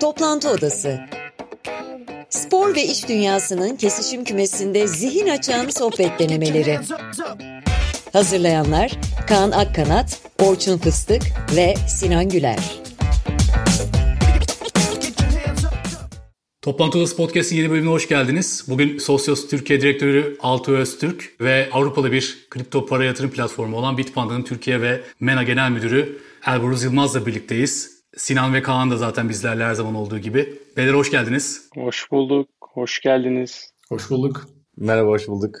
Toplantı Odası Spor ve iş dünyasının kesişim kümesinde zihin açan sohbet denemeleri. Hazırlayanlar Kaan Akkanat, Orçun Fıstık ve Sinan Güler. Toplantı Odası Podcast'in yeni bölümüne hoş geldiniz. Bugün Sosyos Türkiye Direktörü Altuğ Öztürk ve Avrupa'da bir kripto para yatırım platformu olan Bitpanda'nın Türkiye ve MENA Genel Müdürü Elburuz Yılmaz'la birlikteyiz. Sinan ve Kaan da zaten bizlerle her zaman olduğu gibi. Beyler hoş geldiniz. Hoş bulduk, hoş geldiniz. Hoş bulduk. Merhaba, hoş bulduk.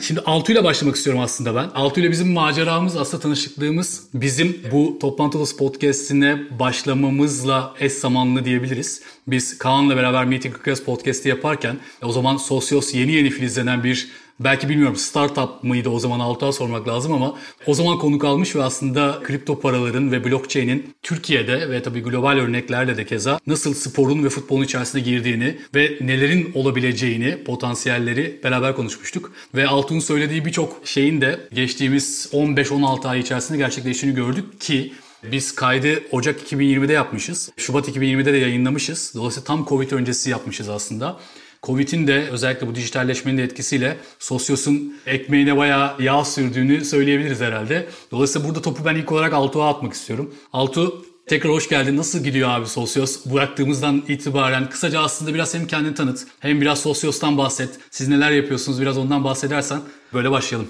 Şimdi Altu ile başlamak istiyorum aslında ben. Altu ile bizim maceramız aslında tanışıklığımız bizim bu Toplantılı Podcast'ine başlamamızla eş zamanlı diyebiliriz. Biz Kaan'la beraber Meeting Request Podcast'i yaparken o zaman Sosyos yeni yeni filizlenen bir belki bilmiyorum startup mıydı o zaman Altuğ'a sormak lazım ama o zaman konuk almış ve aslında kripto paraların ve blockchain'in Türkiye'de ve tabii global örneklerle de keza nasıl sporun ve futbolun içerisine girdiğini ve nelerin olabileceğini, potansiyelleri beraber konuşmuştuk. Ve Altuğ'un söylediği birçok şeyin de geçtiğimiz 15-16 ay içerisinde gerçekleştiğini gördük ki biz kaydı Ocak 2020'de yapmışız. Şubat 2020'de de yayınlamışız. Dolayısıyla tam Covid öncesi yapmışız aslında. Covid'in de özellikle bu dijitalleşmenin de etkisiyle Sosyos'un ekmeğine bayağı yağ sürdüğünü söyleyebiliriz herhalde. Dolayısıyla burada topu ben ilk olarak Altuğ'a atmak istiyorum. Altuğ Tekrar hoş geldin. Nasıl gidiyor abi Sosyos? Bıraktığımızdan itibaren kısaca aslında biraz hem kendini tanıt hem biraz Sosyos'tan bahset. Siz neler yapıyorsunuz biraz ondan bahsedersen böyle başlayalım.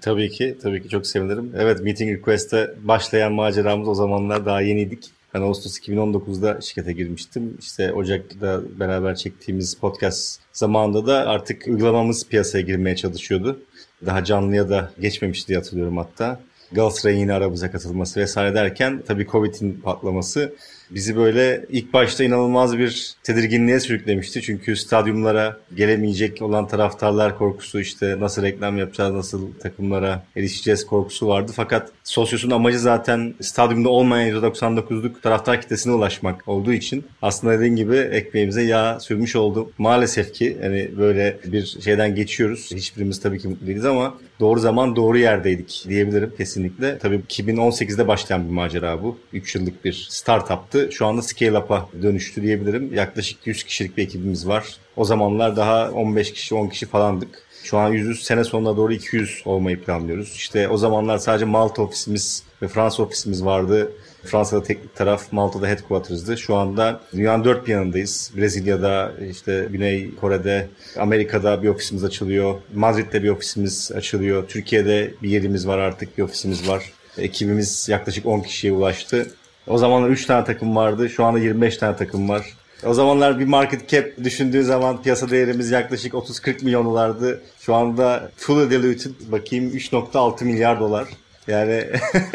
Tabii ki, tabii ki çok sevinirim. Evet, Meeting Request'e başlayan maceramız o zamanlar daha yeniydik. Ben Ağustos 2019'da şirkete girmiştim. İşte Ocak'ta beraber çektiğimiz podcast zamanında da artık uygulamamız piyasaya girmeye çalışıyordu. Daha canlıya da geçmemişti hatırlıyorum hatta. Galatasaray'ın yine aramıza katılması vesaire derken tabii Covid'in patlaması bizi böyle ilk başta inanılmaz bir tedirginliğe sürüklemişti. Çünkü stadyumlara gelemeyecek olan taraftarlar korkusu işte nasıl reklam yapacağız, nasıl takımlara erişeceğiz korkusu vardı. Fakat Sosyos'un amacı zaten stadyumda olmayan %99'luk taraftar kitlesine ulaşmak olduğu için aslında dediğin gibi ekmeğimize yağ sürmüş oldu. Maalesef ki hani böyle bir şeyden geçiyoruz. Hiçbirimiz tabii ki mutlu değiliz ama doğru zaman doğru yerdeydik diyebilirim kesinlikle. Tabii 2018'de başlayan bir macera bu. 3 yıllık bir startuptı yaptı. Şu anda scale-up'a dönüştü diyebilirim. Yaklaşık 100 kişilik bir ekibimiz var. O zamanlar daha 15 kişi 10 kişi falandık. Şu an 100 sene sonuna doğru 200 olmayı planlıyoruz. İşte o zamanlar sadece Malta ofisimiz ve Fransa ofisimiz vardı. Fransa'da teknik taraf, Malta'da headquarters'dı. Şu anda dünyanın dört bir yanındayız. Brezilya'da, işte Güney Kore'de, Amerika'da bir ofisimiz açılıyor. Madrid'de bir ofisimiz açılıyor. Türkiye'de bir yerimiz var artık, bir ofisimiz var. Ekibimiz yaklaşık 10 kişiye ulaştı. O zamanlar 3 tane takım vardı. Şu anda 25 tane takım var. O zamanlar bir market cap düşündüğü zaman piyasa değerimiz yaklaşık 30-40 milyon dolardı. Şu anda fully diluted bakayım 3.6 milyar dolar. Yani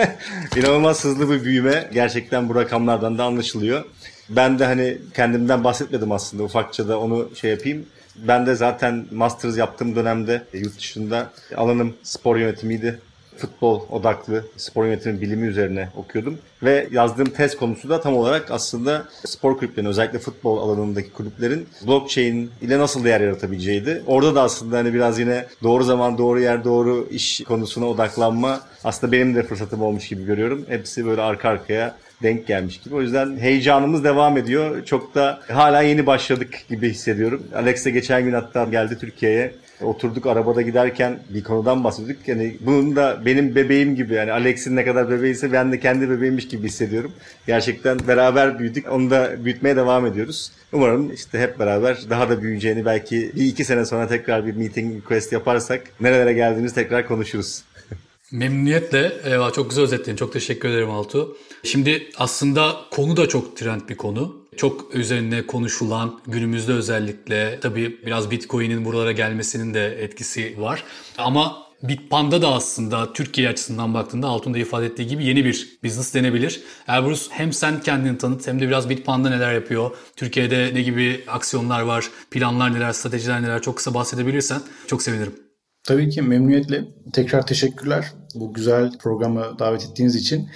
inanılmaz hızlı bir büyüme. Gerçekten bu rakamlardan da anlaşılıyor. Ben de hani kendimden bahsetmedim aslında ufakça da onu şey yapayım. Ben de zaten master's yaptığım dönemde yurt dışında alanım spor yönetimiydi futbol odaklı spor yönetimi bilimi üzerine okuyordum. Ve yazdığım tez konusu da tam olarak aslında spor kulüplerinin özellikle futbol alanındaki kulüplerin blockchain ile nasıl değer yaratabileceğiydi. Orada da aslında hani biraz yine doğru zaman doğru yer doğru iş konusuna odaklanma aslında benim de fırsatım olmuş gibi görüyorum. Hepsi böyle arka arkaya denk gelmiş gibi. O yüzden heyecanımız devam ediyor. Çok da hala yeni başladık gibi hissediyorum. Alex de geçen gün hatta geldi Türkiye'ye. Oturduk arabada giderken bir konudan bahsediyorduk. Yani bunun da benim bebeğim gibi yani Alex'in ne kadar bebeğiyse ben de kendi bebeğimmiş gibi hissediyorum. Gerçekten beraber büyüdük. Onu da büyütmeye devam ediyoruz. Umarım işte hep beraber daha da büyüyeceğini belki bir iki sene sonra tekrar bir meeting request yaparsak nerelere geldiğimizi tekrar konuşuruz. Memnuniyetle. Eyvallah, çok güzel özetledin. Çok teşekkür ederim Altu. Şimdi aslında konu da çok trend bir konu. Çok üzerine konuşulan günümüzde özellikle tabii biraz Bitcoin'in buralara gelmesinin de etkisi var. Ama Bitpanda da aslında Türkiye açısından baktığında Altun da ifade ettiği gibi yeni bir business denebilir. Elbrus hem sen kendini tanıt hem de biraz Bitpanda neler yapıyor, Türkiye'de ne gibi aksiyonlar var, planlar neler, stratejiler neler çok kısa bahsedebilirsen çok sevinirim. Tabii ki memnuniyetle. Tekrar teşekkürler bu güzel programı davet ettiğiniz için.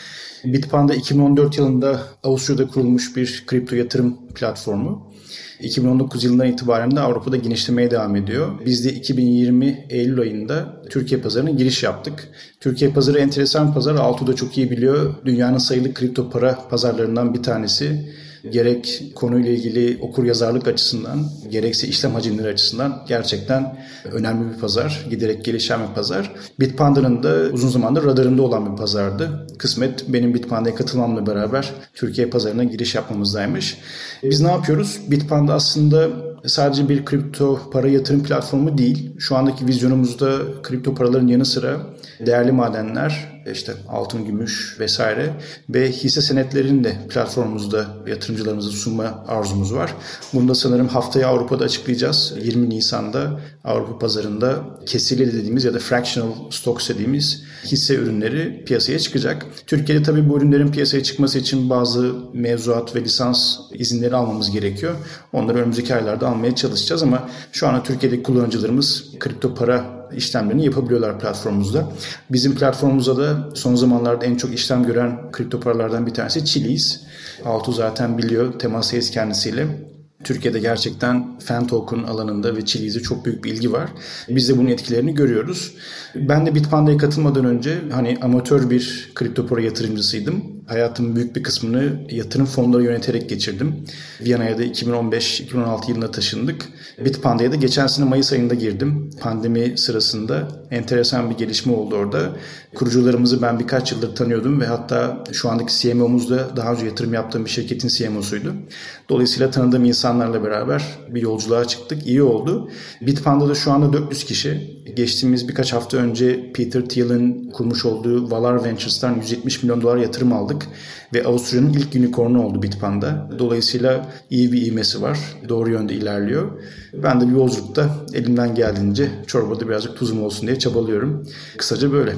Bitpanda 2014 yılında Avusturya'da kurulmuş bir kripto yatırım platformu. 2019 yılından itibaren de Avrupa'da genişlemeye devam ediyor. Biz de 2020 Eylül ayında Türkiye pazarına giriş yaptık. Türkiye pazarı enteresan pazar. Altu da çok iyi biliyor. Dünyanın sayılı kripto para pazarlarından bir tanesi. Gerek konuyla ilgili okur yazarlık açısından gerekse işlem hacimleri açısından gerçekten önemli bir pazar. Giderek gelişen bir pazar. Bitpanda'nın da uzun zamandır radarında olan bir pazardı. Kısmet benim Bitpanda'ya katılmamla beraber Türkiye pazarına giriş yapmamızdaymış. Biz ne yapıyoruz? Bitpanda aslında sadece bir kripto para yatırım platformu değil. Şu andaki vizyonumuzda kripto paraların yanı sıra değerli madenler, işte altın, gümüş vesaire ve hisse senetlerini de platformumuzda yatırımcılarımıza sunma arzumuz var. Bunu da sanırım haftaya Avrupa'da açıklayacağız. 20 Nisan'da Avrupa pazarında kesili dediğimiz ya da fractional stocks dediğimiz hisse ürünleri piyasaya çıkacak. Türkiye'de tabii bu ürünlerin piyasaya çıkması için bazı mevzuat ve lisans izinleri almamız gerekiyor. Onları önümüzdeki aylarda almaya çalışacağız ama şu anda Türkiye'deki kullanıcılarımız kripto para işlemlerini yapabiliyorlar platformumuzda. Bizim platformumuzda da son zamanlarda en çok işlem gören kripto paralardan bir tanesi Chiliz. Altu zaten biliyor, temas kendisiyle. Türkiye'de gerçekten fan token alanında ve Chili'de çok büyük bir ilgi var. Biz de bunun etkilerini görüyoruz. Ben de Bitpanda'ya katılmadan önce hani amatör bir kripto para yatırımcısıydım. Hayatımın büyük bir kısmını yatırım fonları yöneterek geçirdim. Viyana'ya da 2015-2016 yılında taşındık. Bitpanda'ya da geçen sene Mayıs ayında girdim. Pandemi sırasında enteresan bir gelişme oldu orada. Kurucularımızı ben birkaç yıldır tanıyordum ve hatta şu andaki CMO'muz da daha önce yatırım yaptığım bir şirketin CMO'suydu. Dolayısıyla tanıdığım insanlarla beraber bir yolculuğa çıktık. İyi oldu. Bitpanda'da şu anda 400 kişi. Geçtiğimiz birkaç hafta önce Peter Thiel'in kurmuş olduğu Valar Ventures'tan 170 milyon dolar yatırım aldık. Ve Avusturya'nın ilk unicornu oldu Bitpanda. Dolayısıyla iyi bir ivmesi var. Doğru yönde ilerliyor. Ben de bir yolculukta elimden geldiğince çorbada birazcık tuzum olsun diye çabalıyorum. Kısaca böyle.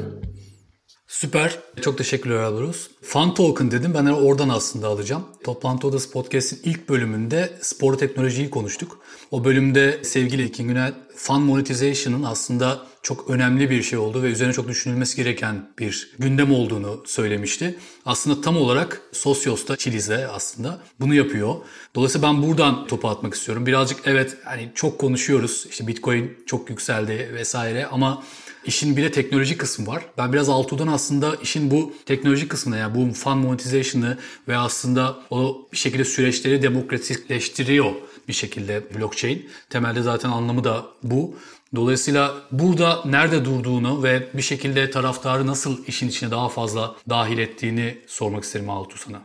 Süper. Çok teşekkürler Alvaruz. Fun Token dedim. Ben oradan aslında alacağım. Toplantı Odası Podcast'in ilk bölümünde spor teknolojiyi konuştuk. O bölümde sevgili Ekin Günel Fun Monetization'ın aslında çok önemli bir şey olduğu ve üzerine çok düşünülmesi gereken bir gündem olduğunu söylemişti. Aslında tam olarak Sosyos'ta, Chili'de aslında bunu yapıyor. Dolayısıyla ben buradan topu atmak istiyorum. Birazcık evet hani çok konuşuyoruz. İşte Bitcoin çok yükseldi vesaire ama İşin bir de teknoloji kısmı var. Ben biraz Altuğ'dan aslında işin bu teknoloji kısmına yani bu fund monetization'ı ve aslında o bir şekilde süreçleri demokratikleştiriyor bir şekilde blockchain. Temelde zaten anlamı da bu. Dolayısıyla burada nerede durduğunu ve bir şekilde taraftarı nasıl işin içine daha fazla dahil ettiğini sormak isterim Altuğ sana.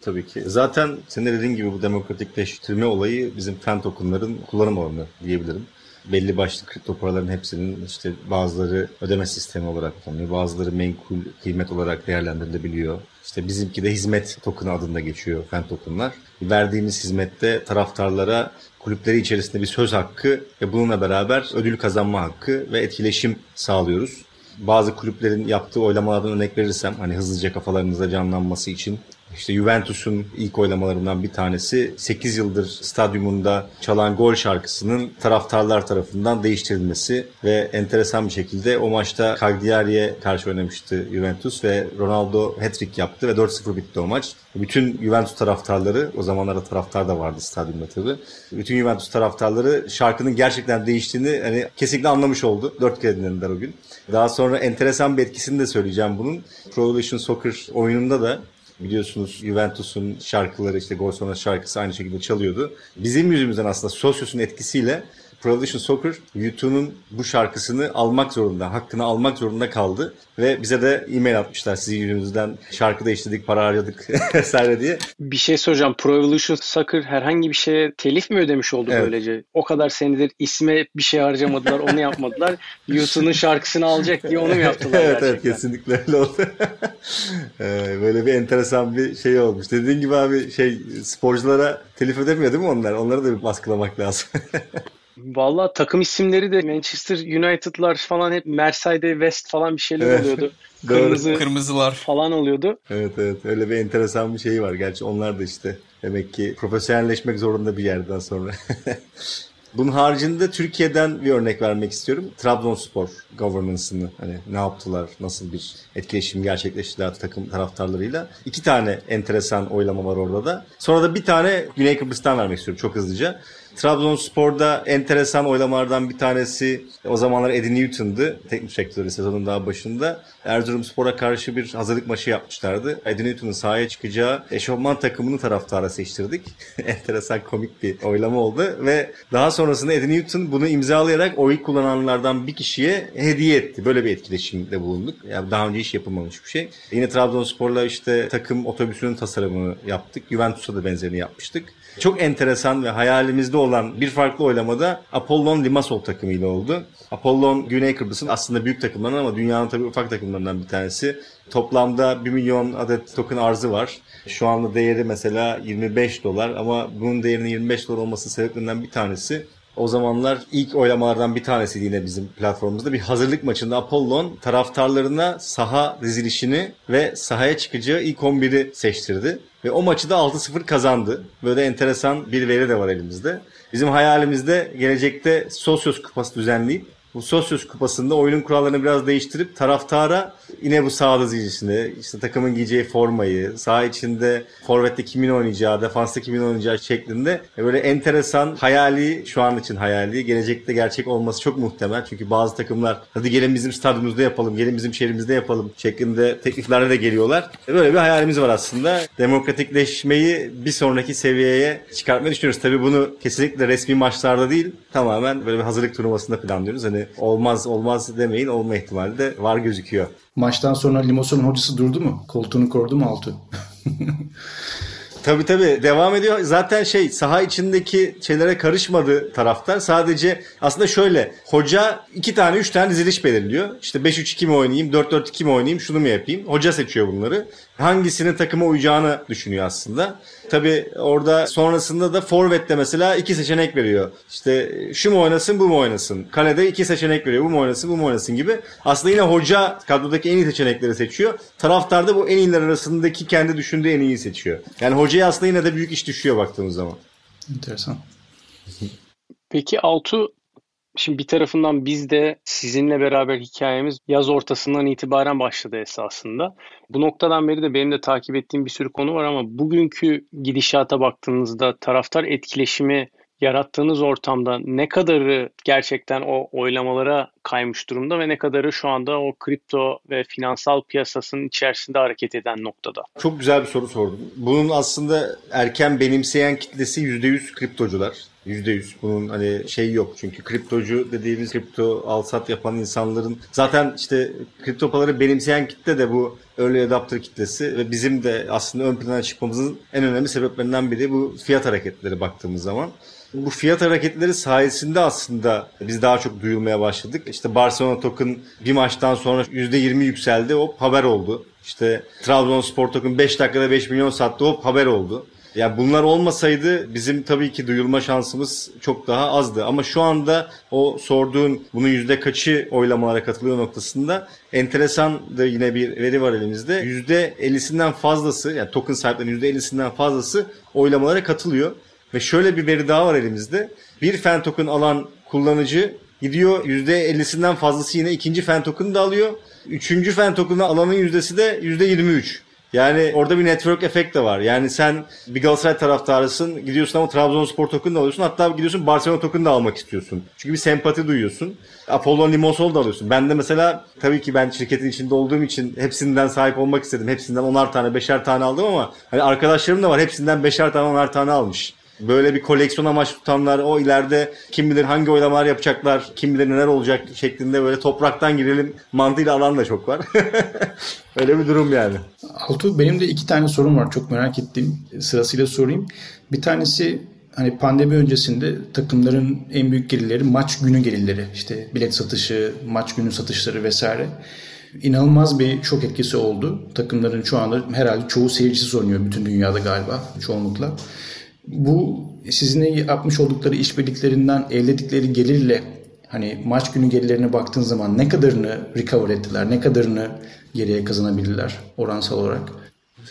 Tabii ki. Zaten senin dediğin gibi bu demokratikleştirme olayı bizim fen tokenların kullanım alanı diyebilirim belli başlı kripto paraların hepsinin işte bazıları ödeme sistemi olarak kullanılıyor. Bazıları menkul kıymet olarak değerlendirilebiliyor. İşte bizimki de hizmet token adında geçiyor fen tokenlar. Verdiğimiz hizmette taraftarlara kulüpleri içerisinde bir söz hakkı ve bununla beraber ödül kazanma hakkı ve etkileşim sağlıyoruz. Bazı kulüplerin yaptığı oylamalardan örnek verirsem hani hızlıca kafalarınızda canlanması için işte Juventus'un ilk oylamalarından bir tanesi 8 yıldır stadyumunda çalan gol şarkısının taraftarlar tarafından değiştirilmesi ve enteresan bir şekilde o maçta Cagliari'ye karşı oynamıştı Juventus ve Ronaldo hat-trick yaptı ve 4-0 bitti o maç. Bütün Juventus taraftarları, o zamanlarda taraftar da vardı stadyumda tabii. Bütün Juventus taraftarları şarkının gerçekten değiştiğini hani kesinlikle anlamış oldu. Dört kere dinlediler o gün. Daha sonra enteresan bir etkisini de söyleyeceğim bunun. Pro Evolution Soccer oyununda da Biliyorsunuz Juventus'un şarkıları işte Gol Sonrası şarkısı aynı şekilde çalıyordu. Bizim yüzümüzden aslında Sosyos'un etkisiyle Pro Evolution Soccer YouTube'un bu şarkısını almak zorunda, hakkını almak zorunda kaldı. Ve bize de e-mail atmışlar sizin yüzünüzden şarkı değiştirdik, para harcadık vesaire diye. Bir şey soracağım. Pro Evolution Soccer herhangi bir şeye telif mi ödemiş oldu evet. böylece? O kadar senedir isme bir şey harcamadılar, onu yapmadılar. YouTube'un şarkısını alacak diye onu mu yaptılar evet, gerçekten? Evet, kesinlikle öyle oldu. Ee, böyle bir enteresan bir şey olmuş. Dediğin gibi abi şey sporculara telif ödemiyor değil mi onlar? Onları da bir baskılamak lazım. Valla takım isimleri de Manchester United'lar falan hep Merseyside West falan bir şeyler evet. oluyordu. Kırmızı Kırmızılar falan oluyordu. Evet evet öyle bir enteresan bir şey var. Gerçi onlar da işte demek ki profesyonelleşmek zorunda bir yerden sonra. Bunun haricinde Türkiye'den bir örnek vermek istiyorum. Trabzonspor governance'ını hani ne yaptılar, nasıl bir etkileşim gerçekleştirdiler takım taraftarlarıyla. İki tane enteresan oylama var orada da. Sonra da bir tane Güney Kıbrıs'tan vermek istiyorum çok hızlıca. Trabzonspor'da enteresan oylamalardan bir tanesi o zamanlar Eddie Newton'dı. Teknik direktörü sezonun daha başında. Erzurumspor'a karşı bir hazırlık maçı yapmışlardı. Eddie Newton'un sahaya çıkacağı eşofman takımını taraftara seçtirdik. enteresan komik bir oylama oldu ve daha sonrasında Eddie Newton bunu imzalayarak oy kullananlardan bir kişiye hediye etti. Böyle bir etkileşimde bulunduk. Yani daha önce hiç yapılmamış bir şey. Yine Trabzonspor'la işte takım otobüsünün tasarımını yaptık. Juventus'a da benzerini yapmıştık. Çok enteresan ve hayalimizde olan bir farklı oylamada Apollon Limassol takımıyla oldu. Apollon Güney Kıbrıs'ın aslında büyük takımlarından ama dünyanın tabii ufak takımlarından bir tanesi. Toplamda 1 milyon adet token arzı var. Şu anda değeri mesela 25 dolar ama bunun değerinin 25 dolar olması sebeplerinden bir tanesi o zamanlar ilk oylamalardan bir tanesiydi yine bizim platformumuzda. Bir hazırlık maçında Apollon taraftarlarına saha dizilişini ve sahaya çıkacağı ilk 11'i seçtirdi. Ve o maçı da 6-0 kazandı. Böyle enteresan bir veri de var elimizde. Bizim hayalimizde gelecekte Sosyos Kupası düzenleyip bu Sosyos Kupası'nda oyunun kurallarını biraz değiştirip taraftara yine bu sahada zincirisini, işte takımın giyeceği formayı, saha içinde forvette kimin oynayacağı, defansta kimin oynayacağı şeklinde böyle enteresan hayali, şu an için hayali, gelecekte gerçek olması çok muhtemel. Çünkü bazı takımlar hadi gelin bizim stadyumumuzda yapalım, gelin bizim şehrimizde yapalım şeklinde tekliflerle de geliyorlar. Böyle bir hayalimiz var aslında. Demokratikleşmeyi bir sonraki seviyeye çıkartmayı düşünüyoruz. Tabii bunu kesinlikle resmi maçlarda değil, tamamen böyle bir hazırlık turnuvasında planlıyoruz. Hani olmaz olmaz demeyin olma ihtimali de var gözüküyor. Maçtan sonra Limoson'un hocası durdu mu? Koltuğunu kordu mu Altu? Tabii tabii devam ediyor. Zaten şey saha içindeki şeylere karışmadı taraftar. Sadece aslında şöyle hoca iki tane üç tane diziliş belirliyor. İşte 5-3-2 mi oynayayım 4-4-2 mi oynayayım şunu mu yapayım. Hoca seçiyor bunları. Hangisinin takıma uyacağını düşünüyor aslında. Tabii orada sonrasında da Forvet'te mesela iki seçenek veriyor. İşte şu mu oynasın bu mu oynasın. Kalede iki seçenek veriyor. Bu mu oynasın bu mu oynasın gibi. Aslında yine hoca kadrodaki en iyi seçenekleri seçiyor. Taraftar da bu en iyiler arasındaki kendi düşündüğü en iyi seçiyor. Yani hocaya aslında yine de büyük iş düşüyor baktığımız zaman. Enteresan. Peki Altu Şimdi bir tarafından biz de sizinle beraber hikayemiz yaz ortasından itibaren başladı esasında. Bu noktadan beri de benim de takip ettiğim bir sürü konu var ama bugünkü gidişata baktığınızda taraftar etkileşimi yarattığınız ortamda ne kadarı gerçekten o oylamalara kaymış durumda ve ne kadarı şu anda o kripto ve finansal piyasasının içerisinde hareket eden noktada? Çok güzel bir soru sordun. Bunun aslında erken benimseyen kitlesi %100 kriptocular. %100 bunun hani şey yok. Çünkü kriptocu dediğimiz kripto al sat yapan insanların zaten işte kripto paraları benimseyen kitle de bu early adapter kitlesi ve bizim de aslında ön plana çıkmamızın en önemli sebeplerinden biri bu fiyat hareketleri baktığımız zaman. Bu fiyat hareketleri sayesinde aslında biz daha çok duyulmaya başladık. İşte Barcelona token bir maçtan sonra %20 yükseldi. Hop haber oldu. İşte Trabzonspor token 5 dakikada 5 milyon sattı. Hop haber oldu. Yani bunlar olmasaydı bizim tabii ki duyulma şansımız çok daha azdı. Ama şu anda o sorduğun bunun yüzde kaçı oylamalara katılıyor noktasında enteresan da yine bir veri var elimizde. Yüzde 50'sinden fazlası yani token sahiplerinin %50'sinden fazlası oylamalara katılıyor. Ve şöyle bir veri daha var elimizde. Bir fan token alan kullanıcı gidiyor %50'sinden fazlası yine ikinci fan token'ı da alıyor. Üçüncü fan token'ı alanın yüzdesi de %23. Yani orada bir network efekt de var. Yani sen bir Galatasaray taraftarısın. Gidiyorsun ama Trabzonspor token da alıyorsun. Hatta gidiyorsun Barcelona token da almak istiyorsun. Çünkü bir sempati duyuyorsun. Apollon Limassol da alıyorsun. Ben de mesela tabii ki ben şirketin içinde olduğum için hepsinden sahip olmak istedim. Hepsinden onar tane, beşer tane aldım ama hani arkadaşlarım da var. Hepsinden beşer tane, onar tane almış. Böyle bir koleksiyon amaç tutanlar o ileride kim bilir hangi oylamalar yapacaklar, kim bilir neler olacak şeklinde böyle topraktan girelim mantığıyla alan da çok var. Öyle bir durum yani. Altu benim de iki tane sorum var çok merak ettiğim sırasıyla sorayım. Bir tanesi hani pandemi öncesinde takımların en büyük gelirleri maç günü gelirleri. İşte bilet satışı, maç günü satışları vesaire. İnanılmaz bir şok etkisi oldu. Takımların şu anda herhalde çoğu seyircisi oynuyor bütün dünyada galiba çoğunlukla. Bu sizinle yapmış oldukları işbirliklerinden elde gelirle hani maç günü gelirlerine baktığın zaman ne kadarını recover ettiler, ne kadarını geriye kazanabildiler oransal olarak?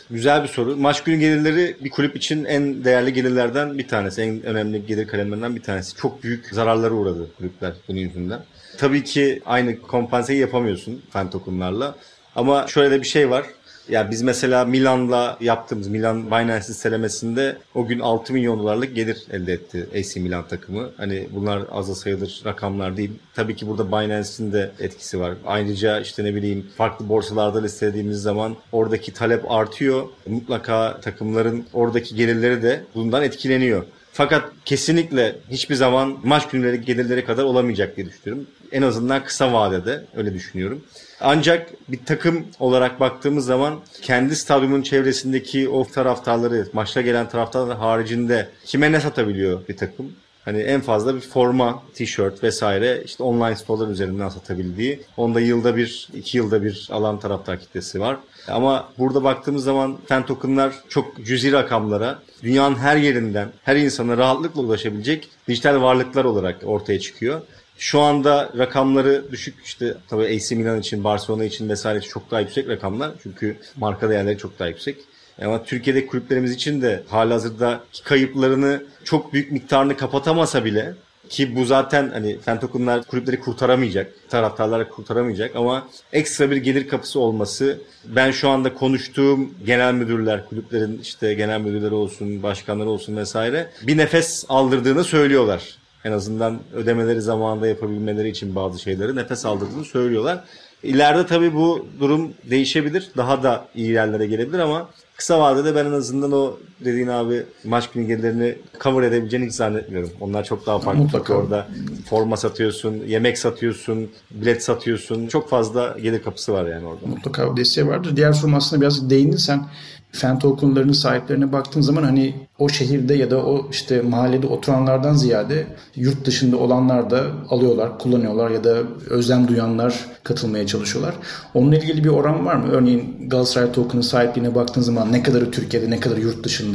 Güzel bir soru. Maç günü gelirleri bir kulüp için en değerli gelirlerden bir tanesi. En önemli gelir kalemlerinden bir tanesi. Çok büyük zararlara uğradı kulüpler bunun yüzünden. Tabii ki aynı kompanseyi yapamıyorsun fan tokenlarla. Ama şöyle de bir şey var. Ya biz mesela Milan'la yaptığımız Milan Binance listelemesinde o gün 6 milyon dolarlık gelir elde etti AC Milan takımı. Hani bunlar az sayılır rakamlar değil. Tabii ki burada Binance'in de etkisi var. Ayrıca işte ne bileyim farklı borsalarda listelediğimiz zaman oradaki talep artıyor. Mutlaka takımların oradaki gelirleri de bundan etkileniyor. Fakat kesinlikle hiçbir zaman maç günleri gelirleri kadar olamayacak diye düşünüyorum. En azından kısa vadede öyle düşünüyorum. Ancak bir takım olarak baktığımız zaman kendi stadyumun çevresindeki o taraftarları, maçta gelen taraftarlar haricinde kime ne satabiliyor bir takım? Hani en fazla bir forma, tişört vesaire işte online storelar üzerinden satabildiği. Onda yılda bir, iki yılda bir alan taraftar kitlesi var. Ama burada baktığımız zaman fan tokenlar çok cüzi rakamlara dünyanın her yerinden her insana rahatlıkla ulaşabilecek dijital varlıklar olarak ortaya çıkıyor. Şu anda rakamları düşük işte tabii AC Milan için, Barcelona için vesaire çok daha yüksek rakamlar. Çünkü marka değerleri çok daha yüksek. Ama Türkiye'de kulüplerimiz için de halihazırda kayıplarını çok büyük miktarını kapatamasa bile ki bu zaten hani Fentokunlar kulüpleri kurtaramayacak, taraftarları kurtaramayacak ama ekstra bir gelir kapısı olması ben şu anda konuştuğum genel müdürler, kulüplerin işte genel müdürleri olsun, başkanları olsun vesaire bir nefes aldırdığını söylüyorlar. En azından ödemeleri zamanında yapabilmeleri için bazı şeyleri nefes aldırdığını söylüyorlar. İleride tabii bu durum değişebilir. Daha da iyi yerlere gelebilir ama kısa vadede ben en azından o dediğin abi maç günü gelirlerini cover edebileceğini hiç zannetmiyorum. Onlar çok daha farklı. Mutlaka. Orada forma satıyorsun, yemek satıyorsun, bilet satıyorsun. Çok fazla gelir kapısı var yani orada. Mutlaka desteği vardır. Diğer sorum aslında biraz değindin sen fen tokenlarının sahiplerine baktığın zaman hani o şehirde ya da o işte mahallede oturanlardan ziyade yurt dışında olanlar da alıyorlar, kullanıyorlar ya da özlem duyanlar katılmaya çalışıyorlar. Onunla ilgili bir oran var mı? Örneğin Galatasaray token'ın sahipliğine baktığın zaman ne kadarı Türkiye'de, ne kadarı yurt dışında?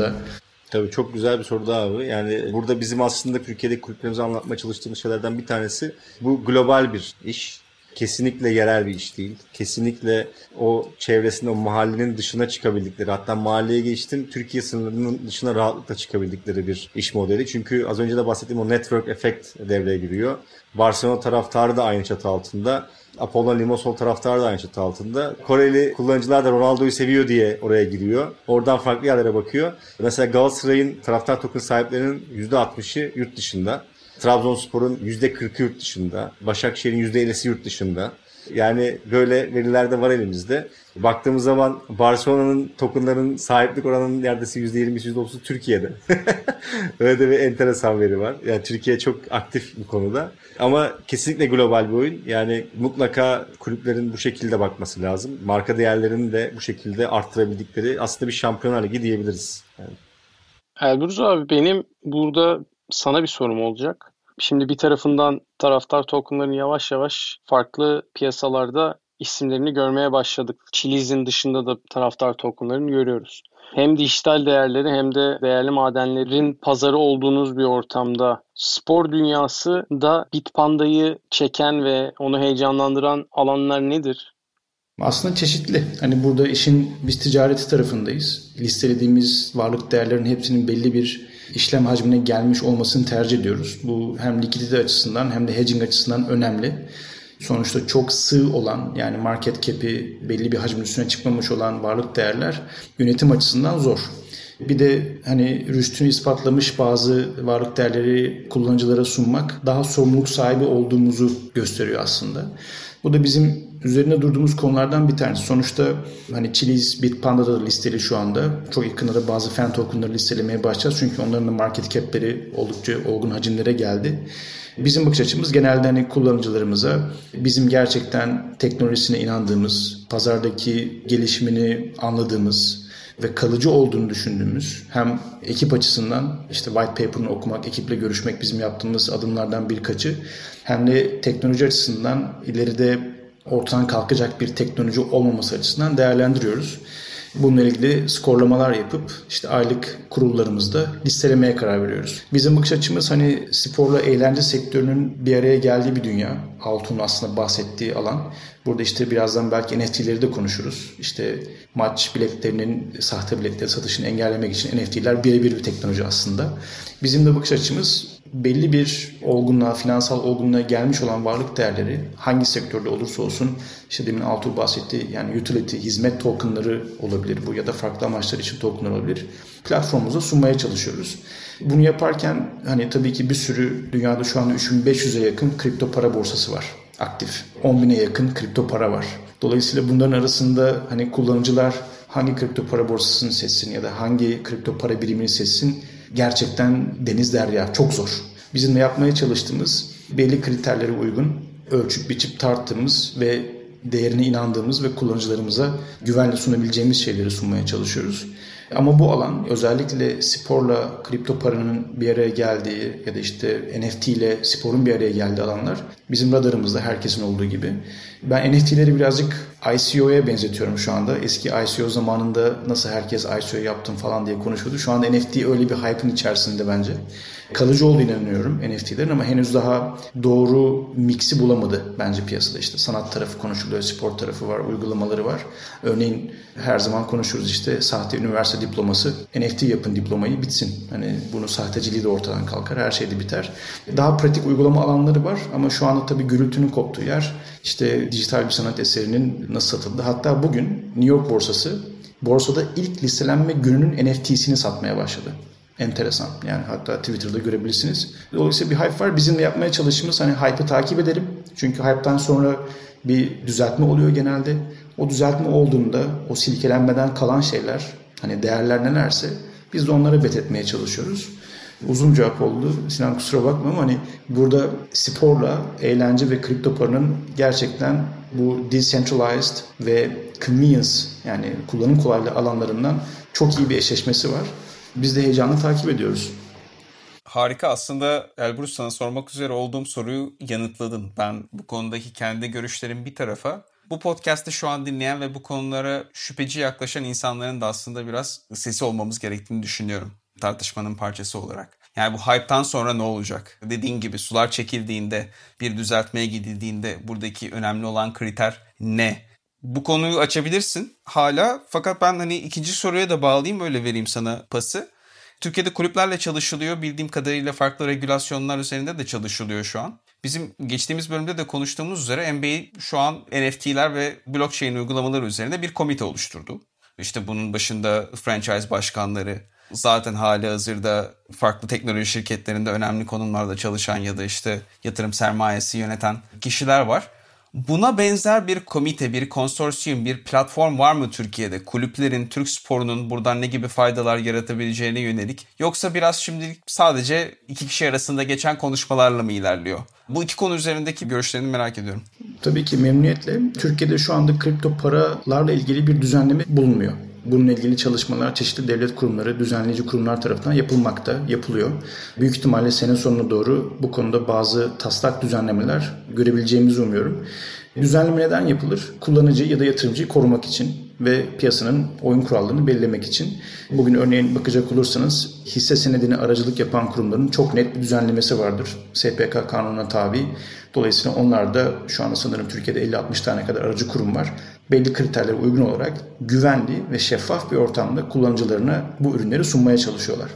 Tabii çok güzel bir soru daha abi. Yani burada bizim aslında Türkiye'deki kulüplerimizi anlatmaya çalıştığımız şeylerden bir tanesi bu global bir iş kesinlikle yerel bir iş değil. Kesinlikle o çevresinde, o mahallenin dışına çıkabildikleri, hatta mahalleye geçtim Türkiye sınırının dışına rahatlıkla çıkabildikleri bir iş modeli. Çünkü az önce de bahsettiğim o network effect devreye giriyor. Barcelona taraftarı da aynı çatı altında. Apollo Limassol taraftarı da aynı çatı altında. Koreli kullanıcılar da Ronaldo'yu seviyor diye oraya giriyor. Oradan farklı yerlere bakıyor. Mesela Galatasaray'ın taraftar token sahiplerinin %60'ı yurt dışında. Trabzonspor'un %40'ı yurt dışında. Başakşehir'in %50'si yurt dışında. Yani böyle veriler de var elimizde. Baktığımız zaman Barcelona'nın tokenların sahiplik oranının neredeyse %20'si %30'u Türkiye'de. Öyle de bir enteresan veri var. Yani Türkiye çok aktif bu konuda. Ama kesinlikle global bir oyun. Yani mutlaka kulüplerin bu şekilde bakması lazım. Marka değerlerini de bu şekilde arttırabildikleri aslında bir şampiyonlar ligi diyebiliriz. Yani. Elbruz abi benim burada sana bir sorum olacak. Şimdi bir tarafından taraftar tokenların yavaş yavaş farklı piyasalarda isimlerini görmeye başladık. Chiliz'in dışında da taraftar tokenlarını görüyoruz. Hem dijital değerleri hem de değerli madenlerin pazarı olduğunuz bir ortamda spor dünyası da Bitpanda'yı çeken ve onu heyecanlandıran alanlar nedir? Aslında çeşitli. Hani burada işin biz ticareti tarafındayız. Listelediğimiz varlık değerlerin hepsinin belli bir işlem hacmine gelmiş olmasını tercih ediyoruz. Bu hem likidite açısından hem de hedging açısından önemli. Sonuçta çok sığ olan yani market cap'i belli bir hacmin üstüne çıkmamış olan varlık değerler yönetim açısından zor. Bir de hani rüstünü ispatlamış bazı varlık değerleri kullanıcılara sunmak daha sorumluluk sahibi olduğumuzu gösteriyor aslında. Bu da bizim üzerine durduğumuz konulardan bir tanesi. Sonuçta hani Chiliz, Bitpanda'da da listeli şu anda. Çok yakında da bazı fan tokenları listelemeye başlayacağız. Çünkü onların da market cap'leri oldukça olgun hacimlere geldi. Bizim bakış açımız genelde hani kullanıcılarımıza bizim gerçekten teknolojisine inandığımız, pazardaki gelişimini anladığımız ve kalıcı olduğunu düşündüğümüz hem ekip açısından işte white paper'ını okumak, ekiple görüşmek bizim yaptığımız adımlardan birkaçı hem de teknoloji açısından ileride ortadan kalkacak bir teknoloji olmaması açısından değerlendiriyoruz. Bununla ilgili skorlamalar yapıp işte aylık kurullarımızda listelemeye karar veriyoruz. Bizim bakış açımız hani sporla eğlence sektörünün bir araya geldiği bir dünya. Altun aslında bahsettiği alan. Burada işte birazdan belki NFT'leri de konuşuruz. İşte maç biletlerinin sahte biletleri satışını engellemek için NFT'ler birebir bir teknoloji aslında. Bizim de bakış açımız belli bir olgunluğa, finansal olgunluğa gelmiş olan varlık değerleri hangi sektörde olursa olsun işte demin Altuğ bahsetti yani utility, hizmet tokenları olabilir bu ya da farklı amaçlar için tokenlar olabilir. Platformumuza sunmaya çalışıyoruz. Bunu yaparken hani tabii ki bir sürü dünyada şu anda 3500'e yakın kripto para borsası var aktif. 10 bine yakın kripto para var. Dolayısıyla bunların arasında hani kullanıcılar hangi kripto para borsasını seçsin ya da hangi kripto para birimini seçsin gerçekten deniz derya çok zor. Bizim de yapmaya çalıştığımız belli kriterlere uygun ölçüp biçip tarttığımız ve değerine inandığımız ve kullanıcılarımıza güvenle sunabileceğimiz şeyleri sunmaya çalışıyoruz. Ama bu alan özellikle sporla kripto paranın bir araya geldiği ya da işte NFT ile sporun bir araya geldiği alanlar bizim radarımızda herkesin olduğu gibi. Ben NFT'leri birazcık ICO'ya benzetiyorum şu anda. Eski ICO zamanında nasıl herkes ICO yaptım falan diye konuşuyordu. Şu anda NFT öyle bir hype'ın içerisinde bence. Kalıcı olduğunu inanıyorum NFT'lerin ama henüz daha doğru mix'i bulamadı bence piyasada. işte sanat tarafı konuşuluyor, spor tarafı var, uygulamaları var. Örneğin her zaman konuşuruz işte sahte üniversite diploması. NFT yapın diplomayı bitsin. Hani bunun sahteciliği de ortadan kalkar, her şey de biter. Daha pratik uygulama alanları var ama şu anda tabii gürültünün koptuğu yer işte dijital bir sanat eserinin nasıl satıldı. Hatta bugün New York borsası borsada ilk listelenme gününün NFT'sini satmaya başladı. Enteresan. Yani hatta Twitter'da görebilirsiniz. Dolayısıyla bir hype var. Bizim de yapmaya çalıştığımız hani hype'ı takip edelim. Çünkü hype'tan sonra bir düzeltme oluyor genelde. O düzeltme olduğunda o silkelenmeden kalan şeyler hani değerler nelerse biz de onlara bet etmeye çalışıyoruz. Uzun cevap oldu. Sinan kusura bakma ama hani burada sporla eğlence ve kripto paranın gerçekten bu decentralized ve convenience yani kullanım kolaylığı alanlarından çok iyi bir eşleşmesi var. Biz de heyecanla takip ediyoruz. Harika. Aslında Elbrus sana sormak üzere olduğum soruyu yanıtladın. Ben bu konudaki kendi görüşlerim bir tarafa. Bu podcast'ı şu an dinleyen ve bu konulara şüpheci yaklaşan insanların da aslında biraz sesi olmamız gerektiğini düşünüyorum. Tartışmanın parçası olarak. Yani bu hype'tan sonra ne olacak? Dediğin gibi sular çekildiğinde, bir düzeltmeye gidildiğinde buradaki önemli olan kriter ne? Bu konuyu açabilirsin hala fakat ben hani ikinci soruya da bağlayayım öyle vereyim sana pası. Türkiye'de kulüplerle çalışılıyor. Bildiğim kadarıyla farklı regülasyonlar üzerinde de çalışılıyor şu an. Bizim geçtiğimiz bölümde de konuştuğumuz üzere NBA şu an NFT'ler ve blockchain uygulamaları üzerinde bir komite oluşturdu. İşte bunun başında franchise başkanları, zaten hali hazırda farklı teknoloji şirketlerinde önemli konumlarda çalışan ya da işte yatırım sermayesi yöneten kişiler var. Buna benzer bir komite, bir konsorsiyum, bir platform var mı Türkiye'de? Kulüplerin, Türk sporunun buradan ne gibi faydalar yaratabileceğine yönelik? Yoksa biraz şimdilik sadece iki kişi arasında geçen konuşmalarla mı ilerliyor? Bu iki konu üzerindeki görüşlerini merak ediyorum. Tabii ki memnuniyetle. Türkiye'de şu anda kripto paralarla ilgili bir düzenleme bulunmuyor. Bununla ilgili çalışmalar çeşitli devlet kurumları, düzenleyici kurumlar tarafından yapılmakta, yapılıyor. Büyük ihtimalle sene sonuna doğru bu konuda bazı taslak düzenlemeler görebileceğimizi umuyorum. Düzenleme neden yapılır? Kullanıcı ya da yatırımcıyı korumak için ve piyasanın oyun kurallarını belirlemek için. Bugün örneğin bakacak olursanız hisse senedine aracılık yapan kurumların çok net bir düzenlemesi vardır. SPK kanununa tabi. Dolayısıyla onlar da şu anda sanırım Türkiye'de 50-60 tane kadar aracı kurum var belli kriterlere uygun olarak güvenli ve şeffaf bir ortamda kullanıcılarına bu ürünleri sunmaya çalışıyorlar.